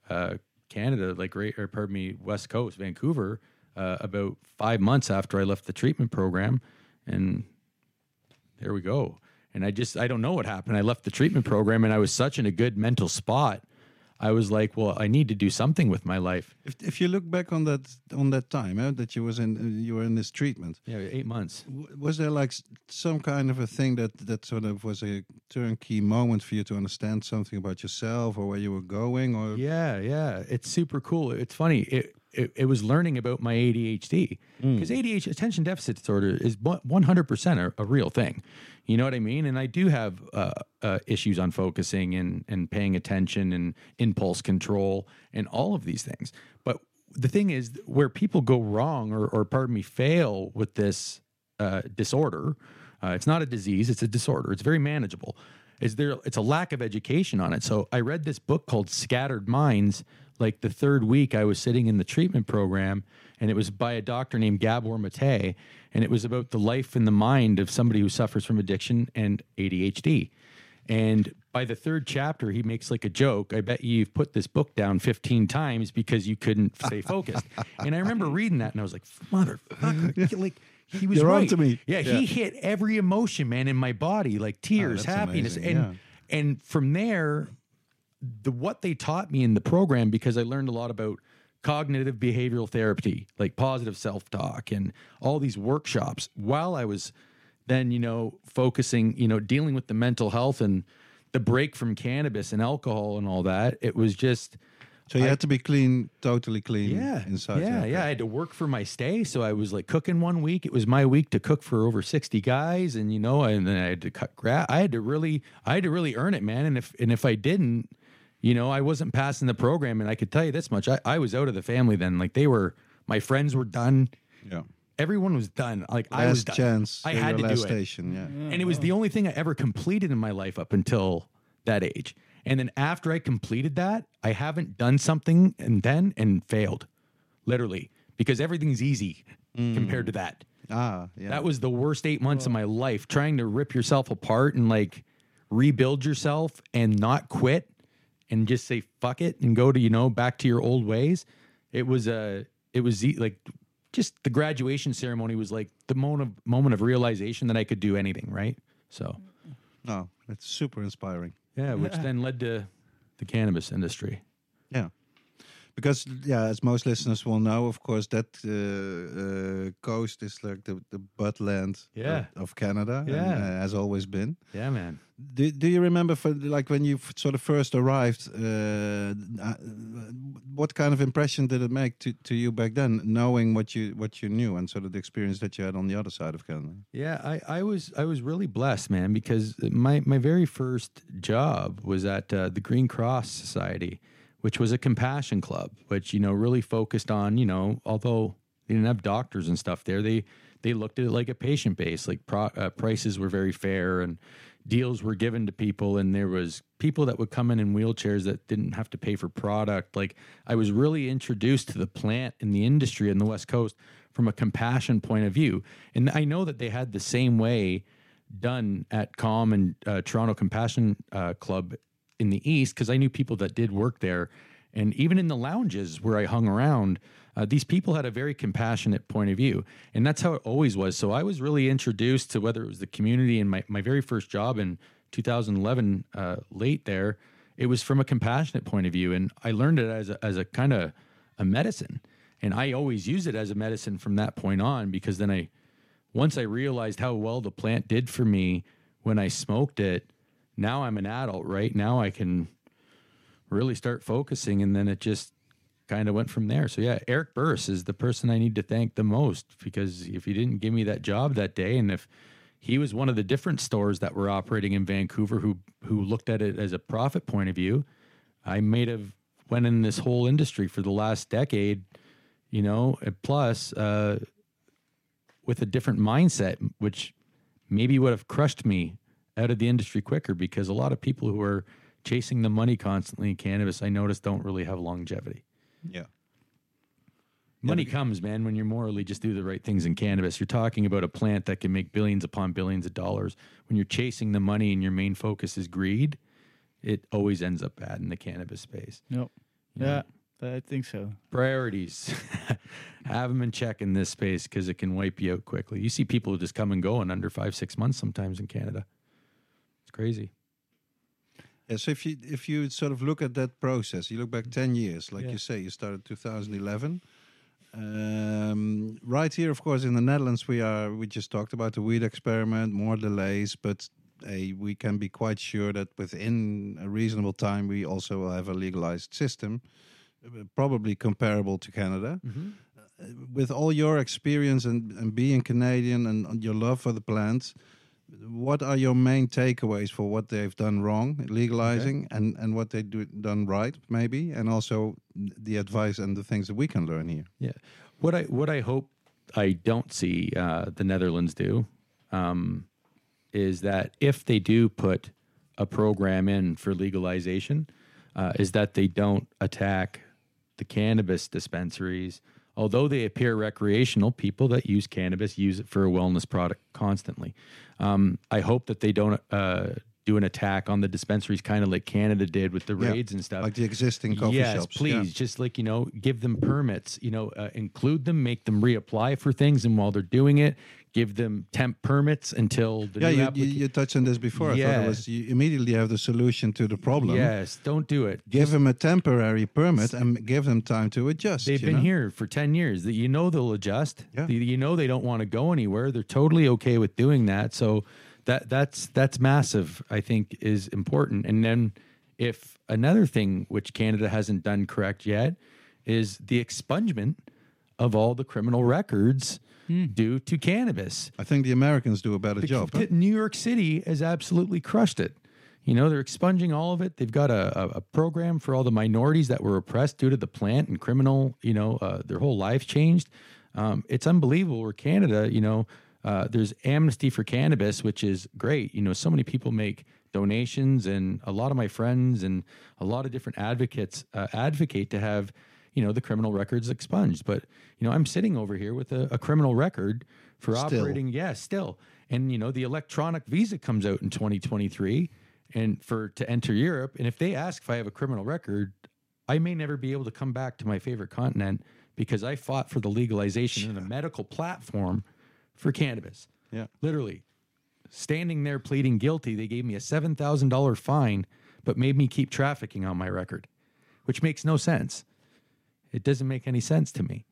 uh, Canada, like right, or pardon me, West Coast, Vancouver, uh, about five months after I left the treatment program, and there we go. And I just I don't know what happened. I left the treatment program, and I was such in a good mental spot. I was like, well, I need to do something with my life. If if you look back on that on that time eh, that you was in you were in this treatment, Yeah, eight months. w- was there like some kind of a thing that that sort of was a turnkey moment for you to understand something about yourself or where you were going or Yeah, yeah, it's super cool. It's funny. It it, it was learning about my ADHD because ADHD, attention deficit disorder, is one hundred percent a real thing. You know what I mean? And I do have uh, uh, issues on focusing and and paying attention and impulse control and all of these things. But the thing is, where people go wrong or or pardon me, fail with this uh, disorder. Uh, it's not a disease; it's a disorder. It's very manageable. Is there? It's a lack of education on it. So I read this book called Scattered Minds. Like the third week, I was sitting in the treatment program, and it was by a doctor named Gabor Mate, and it was about the life and the mind of somebody who suffers from addiction and ADHD. And by the third chapter, he makes like a joke. I bet you've put this book down 15 times because you couldn't stay focused. and I remember reading that and I was like, motherfucker, like he was You're right. onto me. Yeah, Yeah. he hit every emotion, man, in my body, like oh, tears, that's happiness. amazing, And and from there, the what they taught me in the program, because I learned a lot about cognitive behavioral therapy, like positive self-talk and all these workshops while I was then, you know, focusing, you know, dealing with the mental health and the break from cannabis and alcohol and all that. It was just so you I- had to be clean, totally clean yeah, inside. Yeah, yeah. I had to work for my stay, so I was like cooking one week. It was my week to cook for over sixty guys, and you know, and then I had to cut grass. I had to really, I had to really earn it, man. And if and if I didn't, you know, I wasn't passing the program. And I could tell you this much: I, I was out of the family then. Like they were, my friends were done. Yeah. Everyone was done. Like I was Last done. chance. I had to last do it station. Yeah. and it was the only thing I ever completed in my life up until that age. And then after I completed that, I haven't done something and then and failed, literally, because everything's easy compared to that. Ah, yeah. That was the worst eight months of my life, trying to rip yourself apart and like rebuild yourself and not quit and just say fuck it and go to you know back to your old ways. It was a it was like just the graduation ceremony was like the moment of moment of realization that I could do anything, right? So no, it's super inspiring. yeah, which then led to the cannabis industry. Yeah. Because yeah, as most listeners will know, of course, that uh, uh, coast is like the the buttland Yeah. of, of Canada, and, Yeah. uh, has always been. Yeah, man. Do, do you remember, for like when you sort of first arrived, uh, uh, what kind of impression did it make to, to you back then, knowing what you what you knew and sort of the experience that you had on the other side of Canada? Yeah, I, I was I was really blessed, man, because my my very first job was at uh, the Green Cross Society, which was a compassion club, which you know really focused on you know although they didn't have doctors and stuff there, they they looked at it like a patient base, like pro, uh, prices were very fair and deals were given to people, and there was people that would come in in wheelchairs that didn't have to pay for product. Like I was really introduced to the plant and the industry in the West Coast from a compassion point of view, and I know that they had the same way done at Calm and uh, Toronto Compassion uh, Club in the East because I knew people that did work there. And even in the lounges where I hung around, uh, these people had a very compassionate point of view. And that's how it always was. So I was really introduced to whether it was the community and my, my very first job in 2011, uh, late there, it was from a compassionate point of view. And I learned it as a, as a kind of a medicine. And I always use it as a medicine from that point on because then I once I realized how well the plant did for me when I smoked it, now I'm an adult, right? Now I can really start focusing. And then it just kind of went from there. So, yeah, Eric Burris is the person I need to thank the most because if he didn't give me that job that day, and if he was one of the different stores that were operating in Vancouver who who looked at it as a profit point of view, I may have went in this whole industry for the last decade, you know, plus uh, with a different mindset, which maybe would have crushed me out of the industry quicker because a lot of people who are chasing the money constantly in cannabis, I notice, don't really have longevity. Yeah. Money comes, man, when you're morally just do the right things in cannabis. You're talking about a plant that can make billions upon billions of dollars. When you're chasing the money and your main focus is greed, it always ends up bad in the cannabis space. Yep. Yeah, I think so. Priorities. Have them in check in this space because it can wipe you out quickly. You see people who just come and go in under five, six months sometimes in Canada. It's crazy. Yeah, so if you if you sort of look at that process, you look back ten years, like Yeah. you say, you started 2011. Um, right here, of course, in the Netherlands, we are. We just talked about the weed experiment, more delays, but uh, we can be quite sure that within a reasonable time, we also will have a legalized system, uh, probably comparable to Canada. With all your experience and, and being Canadian and your love for the plants, what are your main takeaways for what they've done wrong legalizing and and what they do done right maybe and also the advice and the things that we can learn here Yeah. What I what I hope I don't see uh, the Netherlands do um, is that if they do put a program in for legalization, uh, is that they don't attack the cannabis dispensaries. Although they appear recreational, people that use cannabis use it for a wellness product constantly. Um, I hope that they don't uh, do an attack on the dispensaries, kind of like Canada did with the Yeah, raids and stuff like the existing coffee yes, shops please. yeah. Just like you know, give them permits. You know, uh, include them, make them reapply for things, and while they're doing it, give them temp permits until the yeah new you, applica- you touched on this before i thought it was you immediately have the solution to the problem Yes, don't do it. give them a temporary permit and give them time to adjust They've been know? here for 10 years. That You know they'll adjust. Yeah. You- You know they don't want to go anywhere. They're totally okay with doing that. So that that's that's massive, I think is important. And then if another thing which Canada hasn't done correct yet is the expungement of all the criminal records due to cannabis. i think the americans do a better The- job huh? New York City has absolutely crushed it. You know, they're expunging all of it. They've got a, a, a program for all the minorities that were oppressed due to the plant and criminal, you know, uh, their whole lives changed. Um, it's unbelievable where Canada, you know, uh, there's amnesty for cannabis, which is great. You know, so many people make donations, and a lot of my friends and a lot of different advocates uh, advocate to have, you know, the criminal records expunged. But, you know, I'm sitting over here with a, a criminal record for Still. operating yeah, still. And you know, the electronic visa comes out in 2023 and for to enter Europe. And if they ask if I have a criminal record, I may never be able to come back to my favorite continent because I fought for the legalization in the medical platform for cannabis. yeah Literally. Standing there pleading guilty, they gave me a $7,000 fine, but made me keep trafficking on my record, which makes no sense. It doesn't make any sense to me.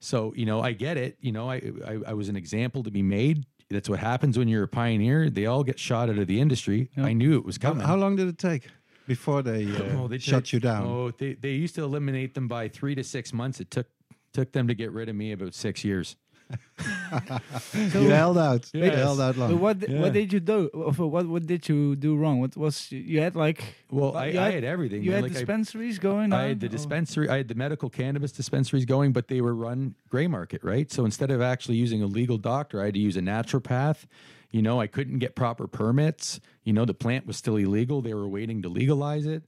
So, you know, I get it. You know, I, I, I was an example to be made. That's what happens when you're a pioneer. They all get shot out of the industry. I knew it was coming. how long did it take before they, uh, Oh, they shut you down Oh, they, they used to eliminate them by three to six months. It took took them to get rid of me about six years. you held out you held out long But what Yeah. what did you do? What what did you do wrong? What was you had like? Well, I, you I had everything. You man. had Like, I- dispensaries going on. I had the dispensary, I had the medical cannabis dispensaries going, but they were run gray market, right? So instead of actually using a legal doctor, I had to use a naturopath. You know, I couldn't get proper permits. You know, the plant was still illegal. They were waiting to legalize it.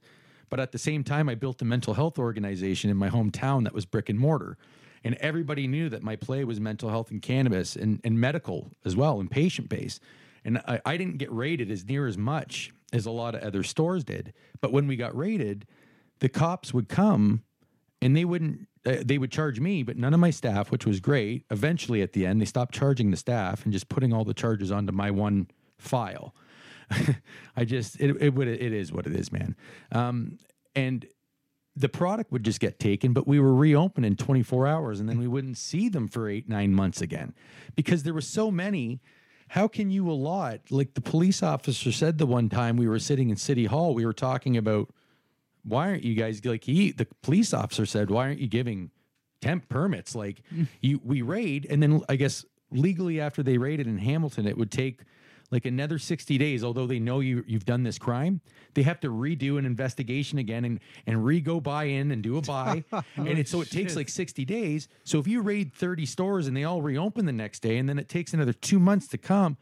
But at the same time, I built a mental health organization in my hometown that was brick and mortar. And everybody knew that my play was mental health and cannabis and, and medical as well and patient based. And I, I didn't get rated as near as much as a lot of other stores did. But when we got rated, the cops would come and they wouldn't uh, they would charge me but none of my staff which was great eventually at the end they stopped charging the staff and just putting all the charges onto my one file i just it, it would it is what it is man um, and the product would just get taken, but we were reopened in 24 hours and then we wouldn't see them for eight, nine months again because there were so many. How can you allot, like the police officer said the one time we were sitting in City Hall, we were talking about why aren't you guys like he, the police officer said, why aren't you giving temp permits? Like mm. you, we raid and then I guess legally after they raided in Hamilton, it would take like another 60 days although they know you you've done this crime they have to redo an investigation again and and re-go buy in and do a buy. And it, so it takes like 60 days. So if you raid 30 stores and they all reopen the next day and then it takes another two months to come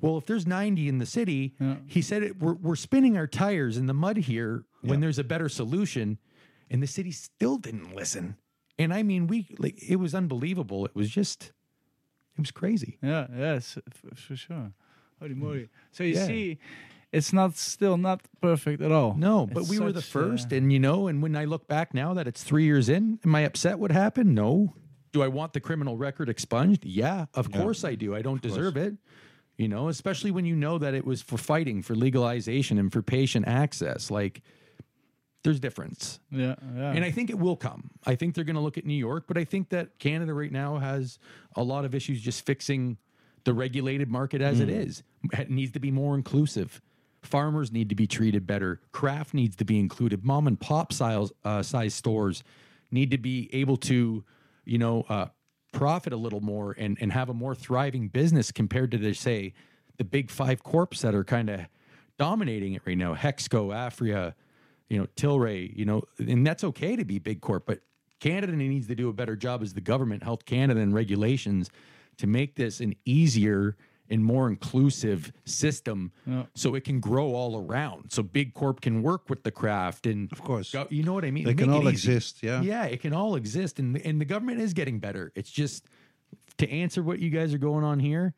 well if there's 90 in the city he said it, we're, we're spinning our tires in the mud here when there's a better solution. And the city still didn't listen. And i mean we like it was unbelievable. It was just it was crazy. Yeah, yes, for sure. Holy moly! So you Yeah. see, it's not still not perfect at all. No, but It's we were the such, uh, first, and you know, and when I look back now that it's three years in, am I upset what happened? No. Do I want the criminal record expunged? Yeah, of course I do. I don't deserve it. You know, especially when you know that it was for fighting for legalization and for patient access. Like, there's difference. yeah, yeah. And I think it will come. I think they're going to look at New York, but I think that Canada right now has a lot of issues just fixing the regulated market as it is. It needs to be more inclusive. Farmers need to be treated better. Craft needs to be included. Mom and pop size, uh, size stores need to be able to, you know, uh, profit a little more and, and have a more thriving business compared to, the, say, the big five corps that are kind of dominating it right now. Hexo, Aphria, you know, Tilray, you know, and that's okay to be big corp, but Canada needs to do a better job as the government, Health Canada, and regulations to make this an easier and more inclusive system so it can grow all around. So big corp can work with the craft and Of course. go- you know what I mean? They can Make it all exist, yeah. Yeah, it can all exist and and the government is getting better. It's just to answer what you guys are going on here,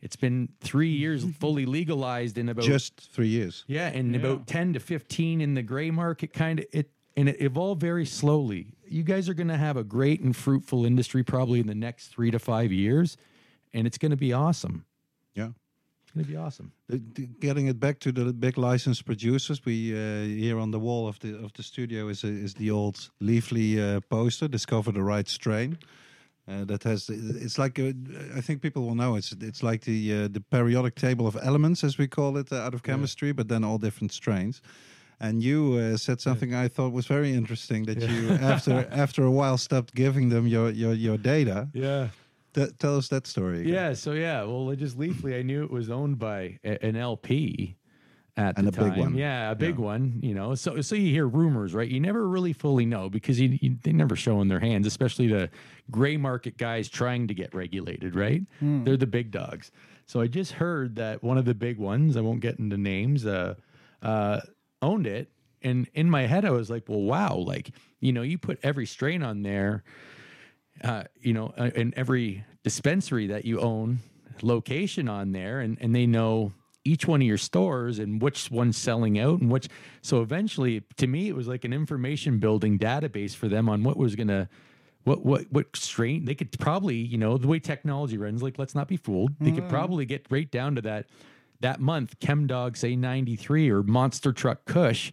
it's been 3 years fully legalized in about Just three years. yeah, and about 10 to 15 in the gray market kind of it and it evolved very slowly. You guys are going to have a great and fruitful industry probably in the next 3 to 5 years and it's going to be awesome. Yeah. It's going to be awesome. The- the- Getting it back to the big licensed producers, we uh, here on the wall of the of the studio is is the old Leafly uh, poster. Discover the right strain. Uh, that has it's like a, I think people will know it's it's like the uh, the periodic table of elements as we call it uh, out of chemistry, but then all different strains. And you uh, said something I thought was very interesting that you after after a while stopped giving them your your, your data. Yeah. Th- tell us that story. again. Yeah, so yeah, well, just Leafly, I knew it was owned by a- an LP at And the a big one. Yeah, a big Yeah. one. You know, so so you hear rumors, right? You never really fully know because you, you they never show in their hands, especially the gray market guys trying to get regulated, right? They're the big dogs. So I just heard that one of the big ones, I won't get into names, uh, uh, owned it. And in my head, I was like, well, wow, like, you know, you put every strain on there uh, you know, uh, in every dispensary that you own, location on there, and and they know each one of your stores and which one's selling out and which. So eventually, to me, it was like an information building database for them on what was gonna. What what what strain they could probably you know the way technology runs like let's not be fooled they could probably get right down to that that month Chemdawg say 93 or Monster Truck Kush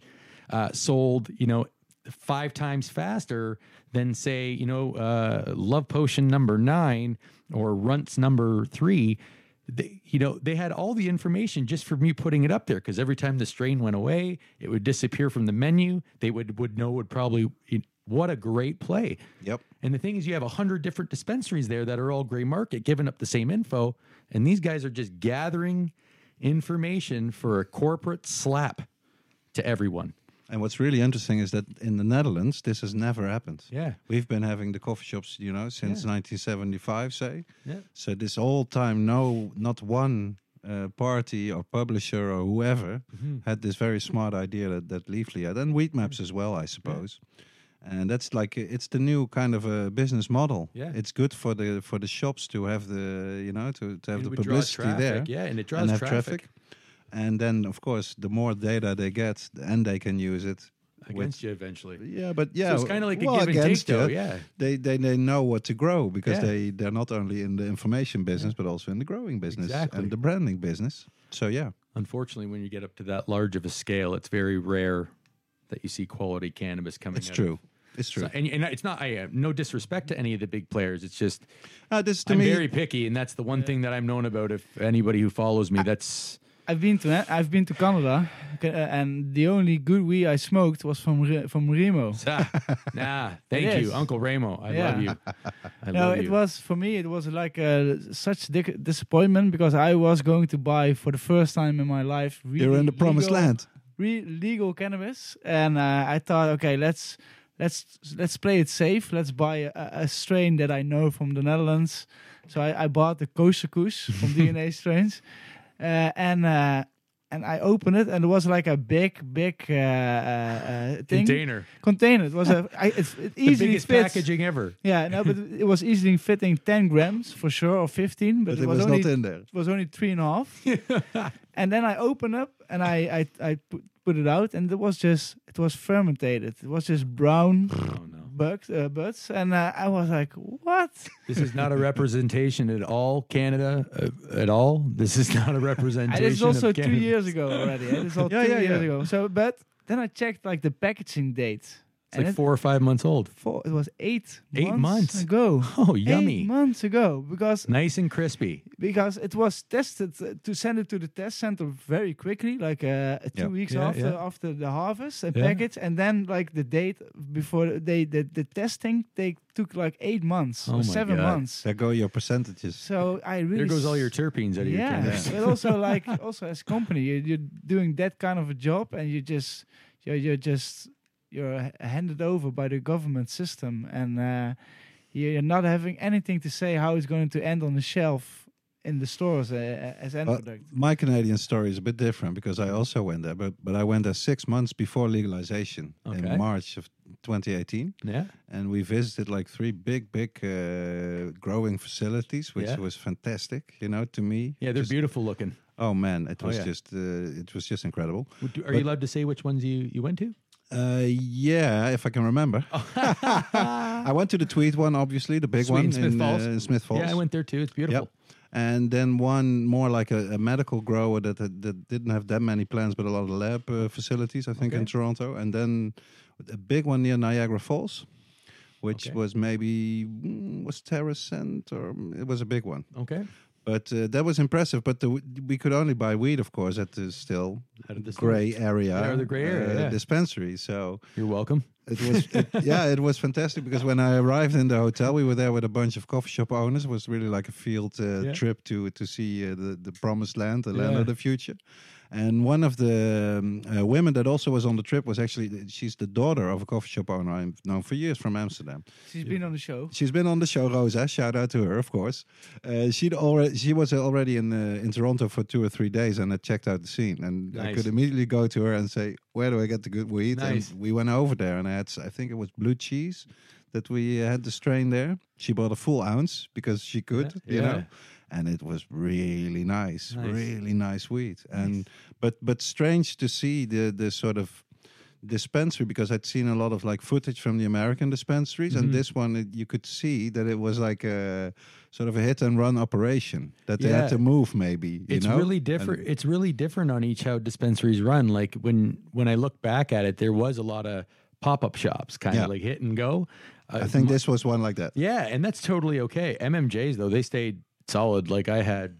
uh, sold you know five times faster than say you know uh, love potion number nine or runts number three. They, you know they had all the information just for me putting it up there because every time the strain went away it would disappear from the menu. They would would know would probably what a great play. Yep. and the thing is you have a hundred different dispensaries there that are all gray market giving up the same info. And these guys are just gathering information for a corporate slap to everyone And what's really interesting is that in the Netherlands, this has never happened. Yeah. We've been having the coffee shops, you know, since 1975, say. Yeah. So this whole time, no, not one uh, party or publisher or whoever Mm-hmm. had this very smart idea that, that Leafly had, and Weedmaps as well, I suppose. And that's like it's the new kind of a business model. Yeah. it's good for the for the shops to have the you know to, to have the publicity there. yeah, and it draws and have traffic. And then of course, the more data they get, and they can use it against you eventually. yeah, but yeah, so it's kinda like a give and take, though, yeah. They, they they know what to grow because Yeah. they they're not only in the information business but also in the growing business Exactly. and the branding business. So yeah, Unfortunately, when you get up to that large of a scale, it's very rare that you see quality cannabis coming. It's true. Of. It's true. So- and, and it's not. I uh, no disrespect to any of the big players. It's just Uh, this to I'm me, very picky, and that's the one thing that I'm known about. If anybody who follows me, that's I've been to I've been to Canada, uh, and the only good weed I smoked was from from Remo. ah, nah. Thank It you, is. Uncle Remo. I Yeah. love you. I No, love it you. was for me. It was like uh, such dic- disappointment because I was going to buy for the first time in my life. Really you're in the promised legal, land. Re- legal cannabis, and uh, I thought, okay, let's let's let's play it safe. Let's buy a, a strain that I know from the Netherlands. So I, I bought the Kosher Kush from DNA Strains, uh, and uh, and I opened it, and it was like a big, big uh, uh, uh, thing container. container. It was a I, it, it The easily biggest fits. packaging ever. Yeah, no, but it was easily fitting 10 grams for sure, or 15, but, But it was, was only not in there. it was only three and a half. and then I open up and I I, I put, put it out, and it was just it was fermented. It was just brown Oh no. bugs, uh, buds, and uh, I was like, what? This is not a representation at all, Canada, uh, at all. This is not a And representation. it's also of two Canada. years ago already. It's all Yeah, two yeah, years yeah. ago. So, but then I checked like the packaging date. It's like four or five months old. four, it was eight Eight months. ago. Oh, yummy. Eight months ago, because Nice and crispy. because it was tested uh, to send it to the test center very quickly, like uh, two Yeah. weeks Yeah, after yeah. after the harvest and Yeah. package, and then like the date before they the, the testing they took like eight months Oh or seven God. months. There go your percentages. So I really There goes all your terpenes out of your yeah, cannabis. but also like also as company, you, you're doing that kind of a job, and you just you're, you're just you're handed over by the government system, and uh, you're not having anything to say how it's going to end on the shelf in the stores uh, as end Well, product. my Canadian story is a bit different because I also went there, but but I went there six months before legalization Okay. in March of 2018, Yeah. and we visited like three big, big uh, growing facilities, which Yeah. was fantastic. You know, to me, Yeah, they're Just- beautiful looking. Oh man, it Oh, was yeah. just uh, it was just incredible. Are But- you allowed to say which ones you, you went to? Uh, yeah, if I can remember. I went to the Tweed one, obviously, the big Sweet one in Smith in, Falls. Uh, Smith Falls. Yeah, I went there too. It's beautiful. Yep. And then one more like a, a medical grower that, that that didn't have that many plants, but a lot of lab uh, facilities, I think, in Toronto. And then a big one near Niagara Falls, which Okay. was maybe mm, was Terracent or it was a big one. Okay. But uh, that was impressive. But the, we could only buy weed, of course, at the still Out of the store. gray area, Yeah, the gray area, uh, yeah. dispensary. So You're welcome. it was, it, yeah, it was fantastic because when I arrived in the hotel, we were there with a bunch of coffee shop owners. It was really like a field uh, Yeah. trip to to see uh, the the promised land, the land of the future. And one of the um, uh, women that also was on the trip was actually she's the daughter of a coffee shop owner I've known for years from Amsterdam. She's been on the show. She's been on the show, Rosa. Shout out to her, of course. Uh, she'd already she was already in uh, in Toronto for two or three days, and I checked out the scene, and I could immediately go to her and say, "Where do I get the good weed?" Nice. And we went over there, and I had I think it was blue cheese that we uh, had the strain there. She bought a full ounce because she could, Yeah. you Yeah. know. And it was really nice, Nice. really nice weed, and but but strange to see the the sort of dispensary because I'd seen a lot of like footage from the American dispensaries, Mhm. and this one it, you could see that it was like a sort of a hit and run operation that they Yeah. had to move maybe. You it's know? really And- different. it's really different on each how dispensaries run. Like when when I look back at it, there was a lot of pop up shops, kind of Yeah. like hit and go. Uh, I think this was one like that. Yeah, and that's totally okay. MMJs though, they stayed solid. Like I had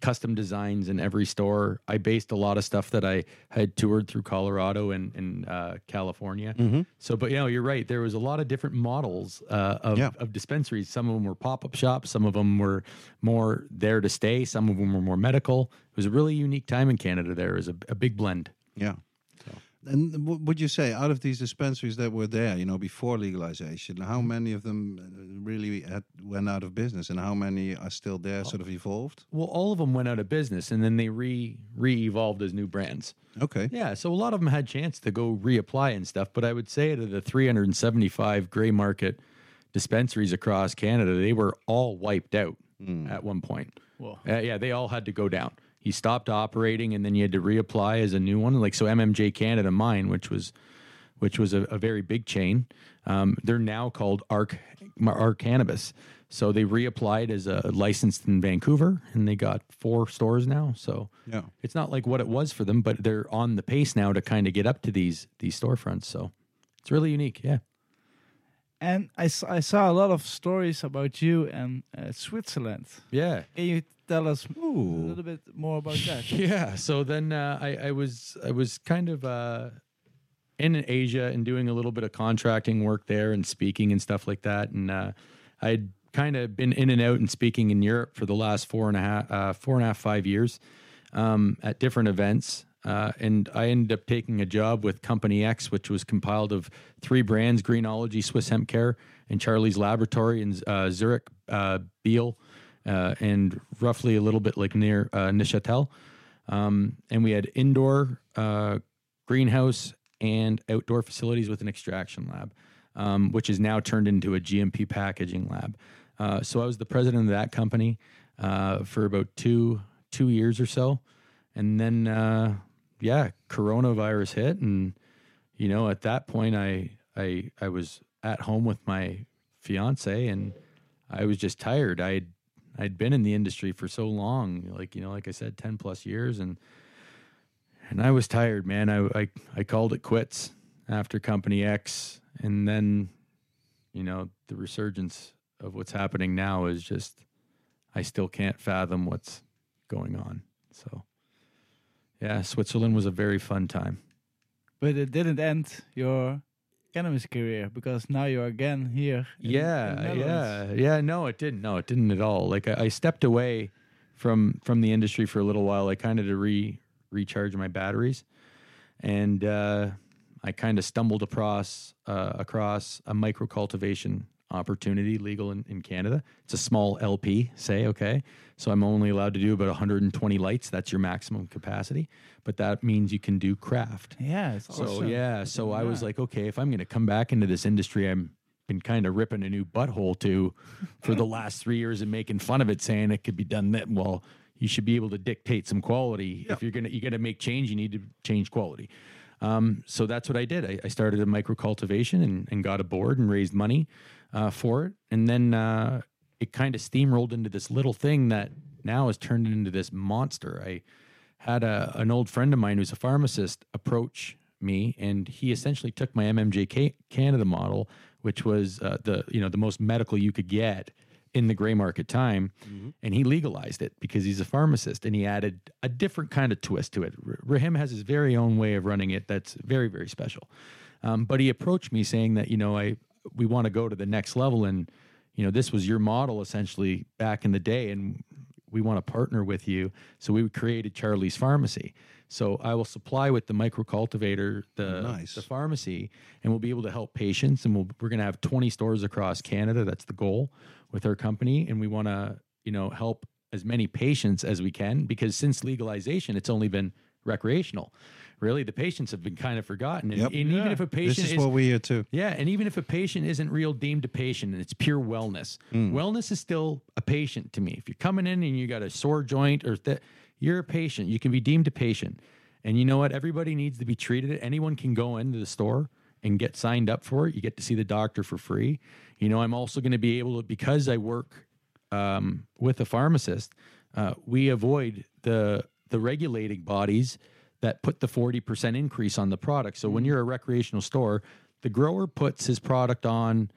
custom designs in every store. I based a lot of stuff that I had toured through Colorado and, and uh, California. Mm-hmm. So, but you know, you're right. There was a lot of different models uh, of, Yeah. of dispensaries. Some of them were pop up shops. Some of them were more there to stay. Some of them were more medical. It was a really unique time in Canada. There was a, a big blend. Yeah. And w- would you say out of these dispensaries that were there, you know, before legalization, how many of them uh, really had, went out of business, and how many are still there, sort of evolved? Well, all of them went out of business, and then they re re evolved as new brands. Okay. Yeah, so a lot of them had chance to go reapply and stuff, but I would say out of the 375 gray market dispensaries across Canada, they were all wiped out at one point. Whoa. Uh, yeah, they all had to go down. He stopped operating, and then you had to reapply as a new one. Like so, MMJ Canada, mine, which was which was a, a very big chain. Um, they're now called Arc Arc Cannabis. So they reapplied as a licensed in Vancouver, and they got four stores now. So Yeah. it's not like what it was for them, but they're on the pace now to kind of get up to these these storefronts. So it's really unique. Yeah. And I, I saw a lot of stories about you and uh, Switzerland. Yeah. Can you tell us a little bit more about that? Yeah. So then uh, I, I was I was kind of uh, in Asia and doing a little bit of contracting work there and speaking and stuff like that. And uh, I'd kind of been in and out and speaking in Europe for the last four and a half uh, four and a half five years um, at different events. Uh, and I ended up taking a job with Company X, which was compiled of three brands: Greenology, Swiss Hemp Care, and Charlie's Laboratory in uh, Zurich, uh, Biel, uh, and roughly a little bit like near uh, Neuchâtel. Um, and we had indoor uh, greenhouse and outdoor facilities with an extraction lab, um, which is now turned into a GMP packaging lab. Uh, so I was the president of that company uh, for about two two years or so, and then uh, yeah, coronavirus hit, and you know at that point I I I was at home with my fiance, and I was just tired. I'd I'd been in the industry for so long, like you know, like I said, ten plus years, and and I was tired, man. I I, I called it quits after Company X, and then you know the resurgence of what's happening now is just I still can't fathom what's going on. So yeah, Switzerland was a very fun time. But it didn't end your cannabis career because now you're again here. in- in yeah the yeah. Yeah no it didn't. No it didn't at all. Like i, I stepped away from from the industry for a little while like kind of to re recharge my batteries. And uh i kind of stumbled across uh, across a micro cultivation opportunity legal in, in canada it's a small lp say okay so i'm only allowed to do about 120 lights that's your maximum capacity but that means you can do craft Yeah, it's so awesome. yeah, so I was like, okay, if I'm going to come back into this industry, I'm been kind of ripping a new butthole to for the last three years and making fun of it, saying it could be done that well. You should be able to dictate some quality. If you're gonna you got to make change, you need to change quality. Um, so that's what I did. I, I started a micro cultivation and, and got a board and raised money uh, for it, and then uh, it kind of steamrolled into this little thing that now has turned into this monster. I had a, an old friend of mine who's a pharmacist approach me, and he essentially took my MMJ Canada model, which was uh, the you know the most medical you could get in the gray market time, and he legalized it because he's a pharmacist, and he added a different kind of twist to it. Rahim has his very own way of running it that's very very special. Um, but he approached me saying that you know I we want to go to the next level, and you know this was your model essentially back in the day, and we want to partner with you. So we created Charlie's Pharmacy. So I will supply with the microcultivator the, Nice. the pharmacy, and we'll be able to help patients. And we'll, we're going to have 20 stores across Canada. That's the goal with our company. And we want to, you know, help as many patients as we can because since legalization, it's only been recreational. Really, the patients have been kind of forgotten. And, Yep. and even if a This patient is is, what we hear too. yeah, and even if a patient isn't real deemed a patient and it's pure wellness, wellness is still a patient to me. If you're coming in and you got a sore joint or that, you're a patient. You can be deemed a patient. And you know what? Everybody needs to be treated. Anyone can go into the store and get signed up for it. You get to see the doctor for free. You know, I'm also going to be able to because I work um, with a pharmacist, uh, we avoid the the regulating bodies that put the 40% increase on the product. So when mm-hmm. you're a recreational store, the grower puts his product on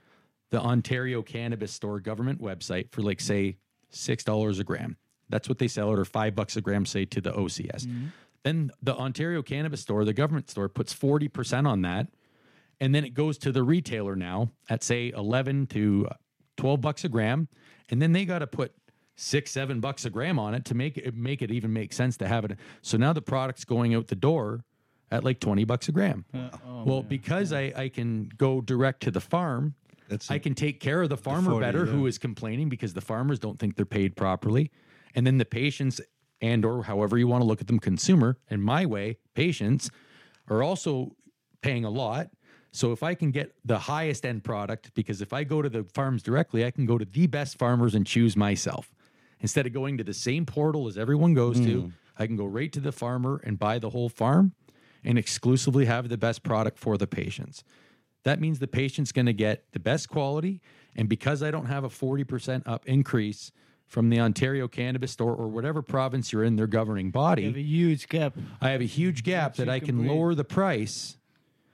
the Ontario Cannabis Store government website for like say six dollars a gram. That's what they sell it, or five bucks a gram, say to the OCS. Mm-hmm. Then the Ontario Cannabis Store, the government store, puts 40% on that. And then it goes to the retailer now at say 11 to 12 bucks a gram. And then they got to put six, seven bucks a gram on it to make it make it even make sense to have it. So now the product's going out the door at like 20 bucks a gram. oh, well, because I, I can go direct to the farm, That's I a- can take care of the farmer 40, better who yeah. is complaining because the farmers don't think they're paid properly. And then the patients and or however you want to look at them consumer in my way, patients are also paying a lot. So if I can get the highest end product because if I go to the farms directly, I can go to the best farmers and choose myself. Instead of going to the same portal as everyone goes to, mm. I can go right to the farmer and buy the whole farm and exclusively have the best product for the patients. That means the patient's going to get the best quality. And because I don't have a 40% up increase from the Ontario Cannabis Store or whatever province you're in, their governing You body, have a huge gap. I have a huge gap so that I can can breathe. lower the price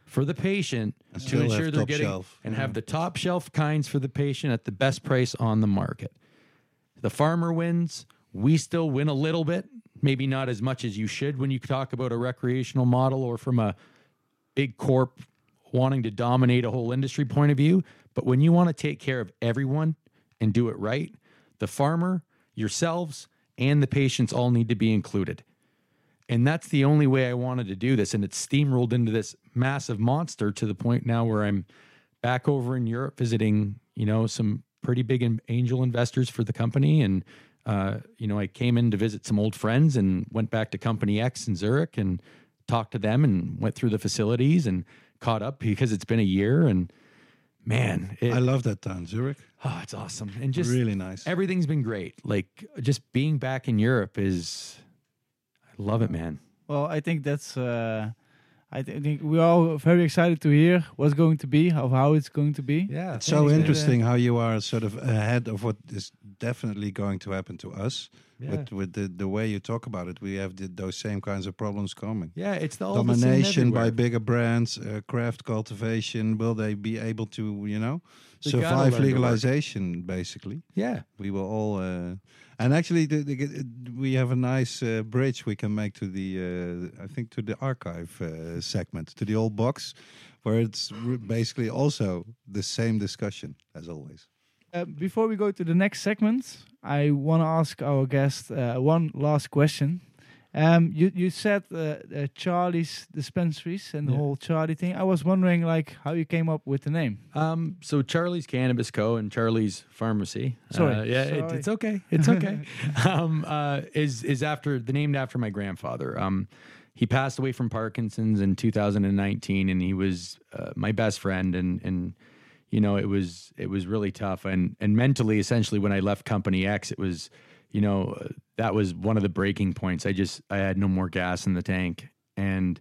for the patient to ensure they're top getting shelf. and have the top shelf kinds for the patient at the best price on the market. The farmer wins. We still win a little bit, maybe not as much as you should when you talk about a recreational model or from a big corp wanting to dominate a whole industry point of view. But when you want to take care of everyone and do it right, the farmer, yourselves, and the patients all need to be included. And that's the only way I wanted to do this. And it's steamrolled into this massive monster to the point now where I'm back over in Europe visiting, you know, some pretty big in- angel investors for the company. And, uh, you know, I came in to visit some old friends and went back to Company X in Zurich and talked to them and went through the facilities and caught up because it's been a year. And man, it, I love that town, Zurich. oh, it's awesome. And just really nice. everything's been great. Like just being back in Europe is, I love it, man. Well, I think that's. Uh, I thi- think we're all very excited to hear what's going to be, of how it's going to be. Yeah. It's so interesting how you are sort of ahead of what is definitely going to happen to us. Yeah. With with the, the way you talk about it, we have the, those same kinds of problems coming. Yeah, it's the all the same Domination by bigger brands, uh, craft cultivation. Will they be able to, you know, They survive learn to work. legalization? Basically, Yeah. we will all. Uh, and actually, the, the, we have a nice uh, bridge we can make to the, uh, I think, to the archive uh, segment, to the old box, where it's basically also the same discussion as always. Uh, before we go to the next segment, I want to ask our guest uh, one last question. Um, you you said uh, uh, Charlie's dispensaries and the Yeah. whole Charlie thing. I was wondering like how you came up with the name. Um, so Charlie's Cannabis Co. and Charlie's Pharmacy. Sorry. Uh, yeah, it- it's okay. It's okay. um, uh, is is after the named after my grandfather. Um, he passed away from Parkinson's in 2019, and he was uh, my best friend. And and you know it was it was really tough. And and mentally, essentially, when I left Company X, it was you know uh, that was one of the breaking points. I just I had no more gas in the tank, and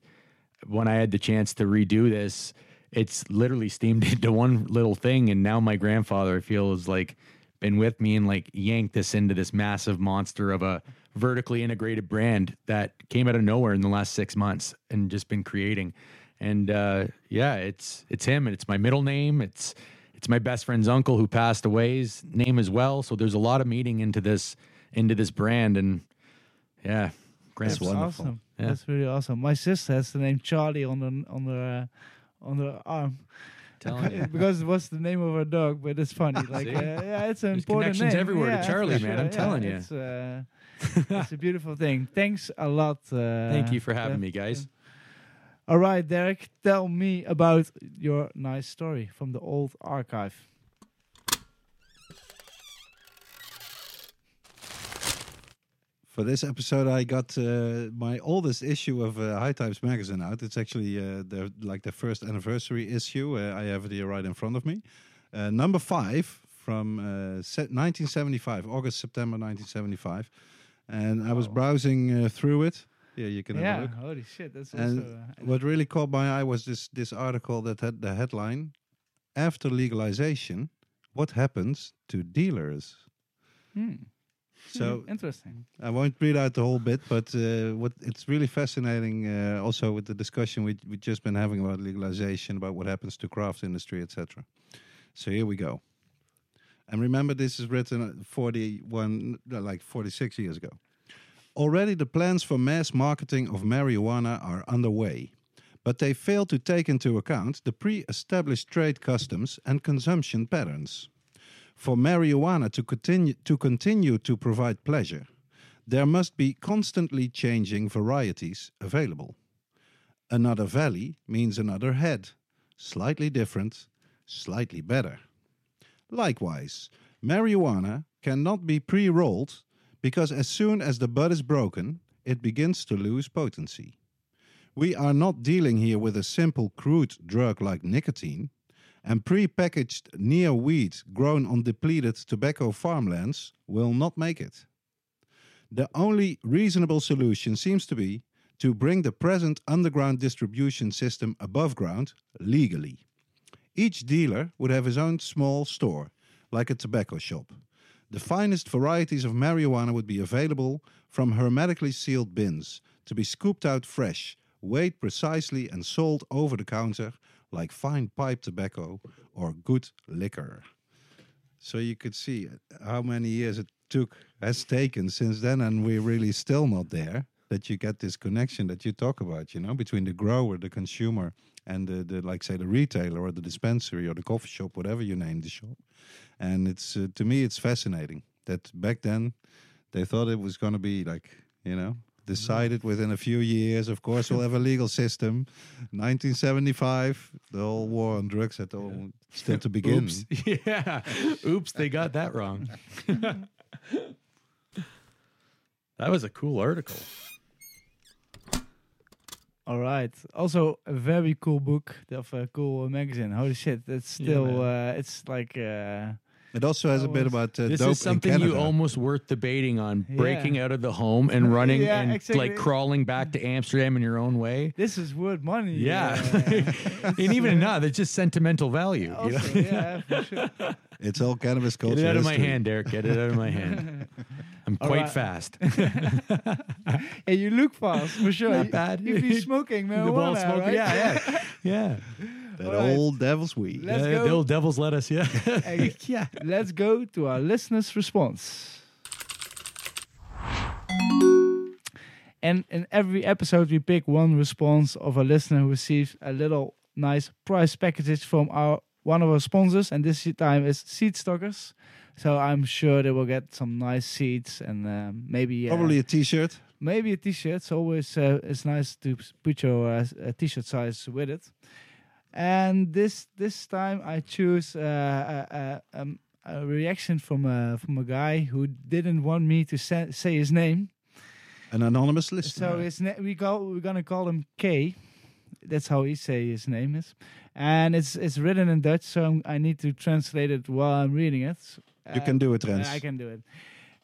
when I had the chance to redo this, it's literally steamed into one little thing. And now my grandfather, I feel, has like been with me and like yanked this into this massive monster of a vertically integrated brand that came out of nowhere in the last six months and just been creating. And uh, yeah, it's it's him and it's my middle name. It's it's my best friend's uncle who passed away's name as well. So there's a lot of meaning into this into this brand and yeah, Gramps. That's wonderful. awesome. Yeah. That's really awesome. My sister has the name Charlie on the on the uh, on the arm because it was the name of her dog. But it's funny. Like uh, yeah, it's an There's important connections name. everywhere to Charlie, man, sure. I'm telling you. It's, uh, it's a beautiful thing. Thanks a lot. Uh, Thank you for having me, guys. All right, Derek, tell me about your nice story from the old archive. For this episode, I got uh, my oldest issue of uh, High Times magazine out. It's actually uh, the like the first anniversary issue. Uh, I have it here right in front of me. Uh, number five from uh, se- 1975, August September 1975, and I was browsing uh, through it. Yeah, you can have a Yeah, holy shit, that's And also. Uh, What really caught my eye was this this article that had the headline: "After legalization, what happens to dealers?" hmm, So hmm, interesting. I won't read out the whole bit, but uh, what it's really fascinating. Uh, also, with the discussion we we just been having about legalization, about what happens to craft industry, etc. So here we go. And remember, this is written uh, 41, uh, like 46 years ago. Already, the plans for mass marketing of marijuana are underway, but they fail to take into account the pre-established trade customs and consumption patterns. For marijuana to continue to continue to provide pleasure, there must be constantly changing varieties available. Another valley means another head, slightly different, slightly better. Likewise, marijuana cannot be pre rolled because as soon as the bud is broken, it begins to lose potency. We are not dealing here with a simple crude drug like nicotine, and pre-packaged near weed grown on depleted tobacco farmlands will not make it. The only reasonable solution seems to be to bring the present underground distribution system above ground legally. Each dealer would have his own small store, like a tobacco shop. The finest varieties of marijuana would be available from hermetically sealed bins to be scooped out fresh, weighed precisely, and sold over the counter like fine pipe tobacco or good liquor. So you could see how many years it took has taken since then, and we're really still not there. That you get this connection that you talk about, you know, between the grower, the consumer, and the, the like, say, the retailer or the dispensary or the coffee shop, whatever you name the shop. And it's uh, to me, it's fascinating that back then they thought it was going to be like, you know, decided within a few years. Of course, we'll have a legal system. 1975, the whole war on drugs had all still to begin. Oops. Yeah. Oops, they got that wrong. that was a cool article. All right. Also, a very cool book of a cool magazine. Holy shit! That's still. man. uh, it's like. Uh, It also has a Oh, bit it's- about uh, This dope is something you almost worth debating on Yeah. breaking out of the home and running Yeah, and exactly. like crawling back to Amsterdam in your own way. this is worth money. Yeah. uh, and even not, it's just sentimental value. you know? yeah, for sure. It's all cannabis culture. Get it out of my hand, Derek. Get it out of my hand. I'm All quite right. fast. Hey, you look fast for sure. Not You- bad. You've been smoking The marijuana, smoker. right? Yeah, yeah. Yeah. That Alright. old devil's weed. Let's yeah, go. The old devil's lettuce, yeah. Hey, yeah. Let's go to our listeners' response. And in every episode, we pick one response of a listener who receives a little nice prize package from our one of our sponsors, and this time is Seed Stockers. So I'm sure they will get some nice seeds and um, maybe uh, Probably a T-shirt. maybe a t-shirt. It's always uh, it's nice to put your uh, uh, t-shirt size with it. And this this time I choose uh, a, a, um, a reaction from a from a guy who didn't want me to sa- say his name. An anonymous listener. So his na- we call we're gonna call him K. That's how he say his name is, and it's it's written in Dutch, so I'm, I need to translate it while I'm reading it. you Uh, can do it, Rens. I can do it.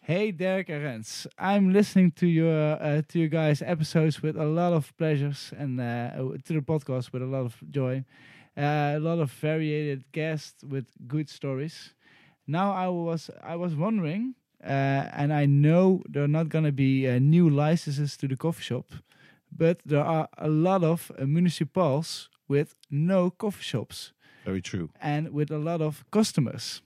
Hey, Derek and Rens. I'm listening to your uh, to you guys' episodes with a lot of pleasures and uh, to the podcast with a lot of joy. Uh, a lot of varied guests with good stories. Now I was I was wondering, uh, and I know there are not gonna be uh, new licenses to the coffee shop, but there are a lot of uh, municipals with no coffee shops Very true. and with a lot of customers.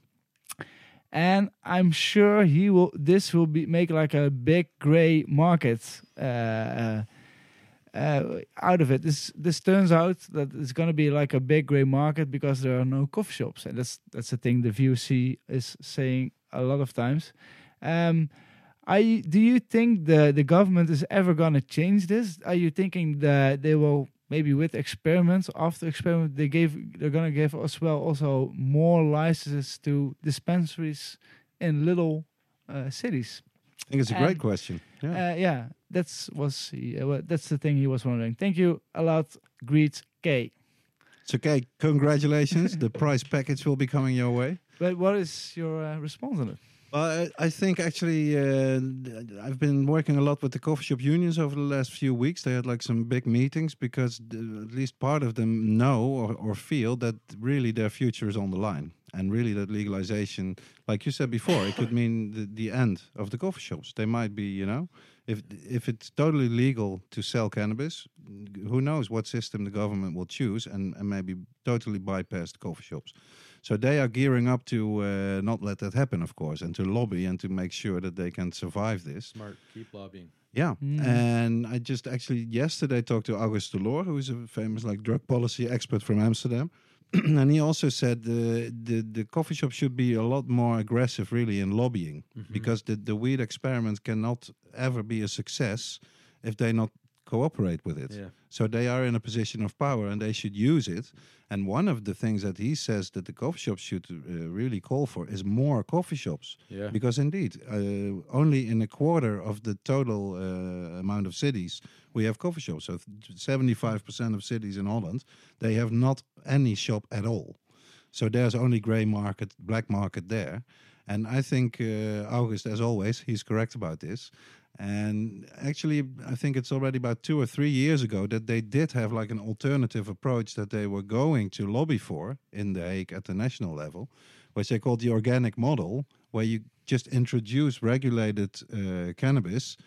And I'm sure he will. This will be make like a big gray market uh, uh, uh, out of it. This this turns out that it's going to be like a big gray market because there are no coffee shops, and that's that's the thing the VOC is saying a lot of times. Um, I do you think the the government is ever going to change this? Are you thinking that they will maybe with experiments after experiment they gave they're going to give as well also more licenses to dispensaries in little uh, cities? I think it's a And- great question. Yeah. Uh, yeah, that's was he, uh, well, that's the thing he was wondering. Thank you a lot, Greet K. it's okay. Congratulations. the prize package will be coming your way. But what is your uh, response on it? Well, I, think actually uh, I've been working a lot with the coffee shop unions over the last few weeks. They had like some big meetings because at least part of them know or, or feel that really their future is on the line. And really, that legalization, like you said before, it could mean the, the end of the coffee shops. They might be, you know, if if it's totally legal to sell cannabis, who knows what system the government will choose and, and maybe totally bypass the coffee shops. So they are gearing up to uh, not let that happen, of course, and to lobby and to make sure that they can survive this. Smart. Keep lobbying. Yeah, Mm. and I just actually yesterday talked to August de Loor, who is a famous like drug policy expert from Amsterdam, and he also said the, the the coffee shop should be a lot more aggressive, really, in lobbying because the the weed experiment cannot ever be a success if they not cooperate with it. Yeah. So they are in a position of power and they should use it. And one of the things that he says that the coffee shops should uh, really call for is more coffee shops. Yeah. Because indeed, uh, only in a quarter of the total uh, amount of cities we have coffee shops. So 75% of cities in Holland, they have not any shop at all. So there's only grey market, black market there. And I think uh, August, as always, he's correct about this. And actually, I think it's already about two or three years ago that they did have like an alternative approach that they were going to lobby for in The Hague at the national level, which they called the organic model, where you just introduce regulated uh, cannabis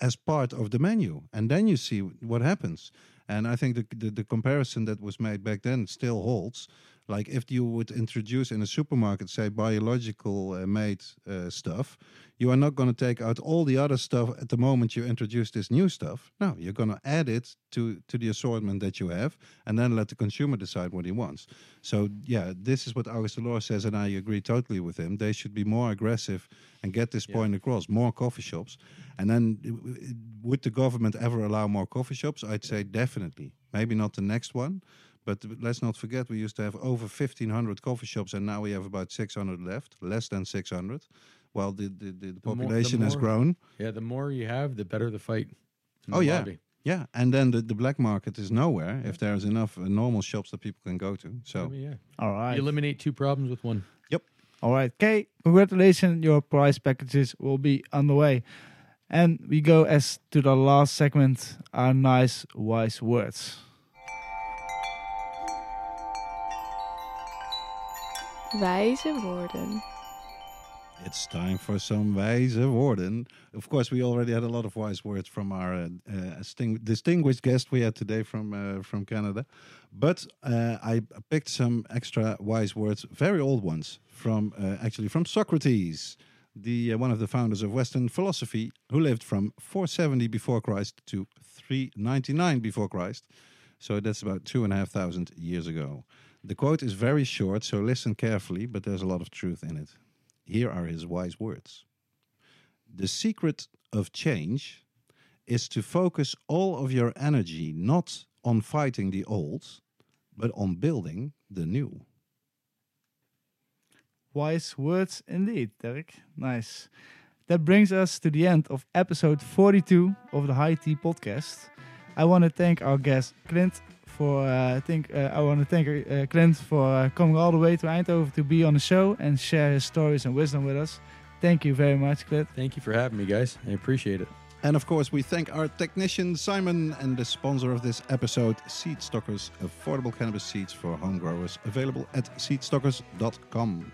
as part of the menu, and then you see what happens. And I think the, the the comparison that was made back then still holds. Like if you would introduce in a supermarket, say biological uh, made uh, stuff, you are not going to take out all the other stuff at the moment you introduce this new stuff. No, you're going to add it to to the assortment that you have, and then let the consumer decide what he wants. So yeah, this is what August de Loor says, and I agree totally with him. They should be more aggressive and get this Yeah. point across. More coffee shops, and then uh, would the government ever allow more coffee shops? I'd say definitely. Maybe not the next one. But let's not forget, we used to have over 1,500 coffee shops, and now we have about 600 left, less than 600. While the, the, the, the more- the population has grown. Yeah, the more you have, the better the fight. Oh, the yeah. lobby. Yeah, and then the, the black market is nowhere if there's enough uh, normal shops that people can go to. I So, mean, yeah. All right. You eliminate two problems with one. Yep. All right, Kay, congratulations. Your prize packages will be on the way. And we go as to the last segment, our nice, wise words. Wijze woorden. it's time for some wijze woorden. Of course, we already had a lot of wise words from our uh, uh, distinguished guest we had today from uh, from Canada. But uh, I picked some extra wise words, very old ones, from uh, actually from Socrates, the uh, one of the founders of Western philosophy, who lived from 470 before Christ to 399 before Christ. So that's about two and a half thousand years ago. The quote is very short, so listen carefully, but there's a lot of truth in it. Here are his wise words The secret of change is to focus all of your energy not on fighting the old, but on building the new. Wise words indeed, Derek. Nice. That brings us to the end of episode 42 of the High Tea podcast. I want to thank our guest Clint for uh, I think uh, I want to thank uh, Clint for uh, coming all the way to Eindhoven to be on the show and share his stories and wisdom with us. Thank you very much, Clint. Thank you for having me, guys. I appreciate it. And of course, we thank our technician Simon and the sponsor of this episode, Seed Stockers, affordable cannabis seeds for home growers, available at seedstockers.com.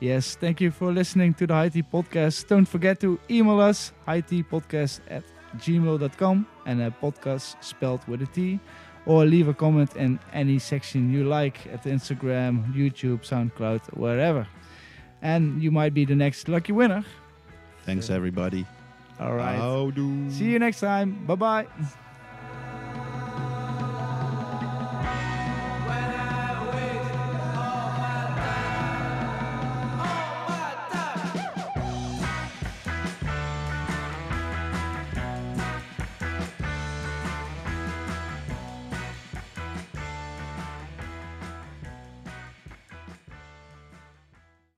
Yes, thank you for listening to the High Tea Podcast. Don't forget to email us, highteapodcast at gmail.com and a podcast spelled with a T. Or leave a comment in any section you like at Instagram, YouTube, SoundCloud, wherever. And you might be the next lucky winner. Thanks, everybody. All right. Houdoe. See you next time. Bye bye.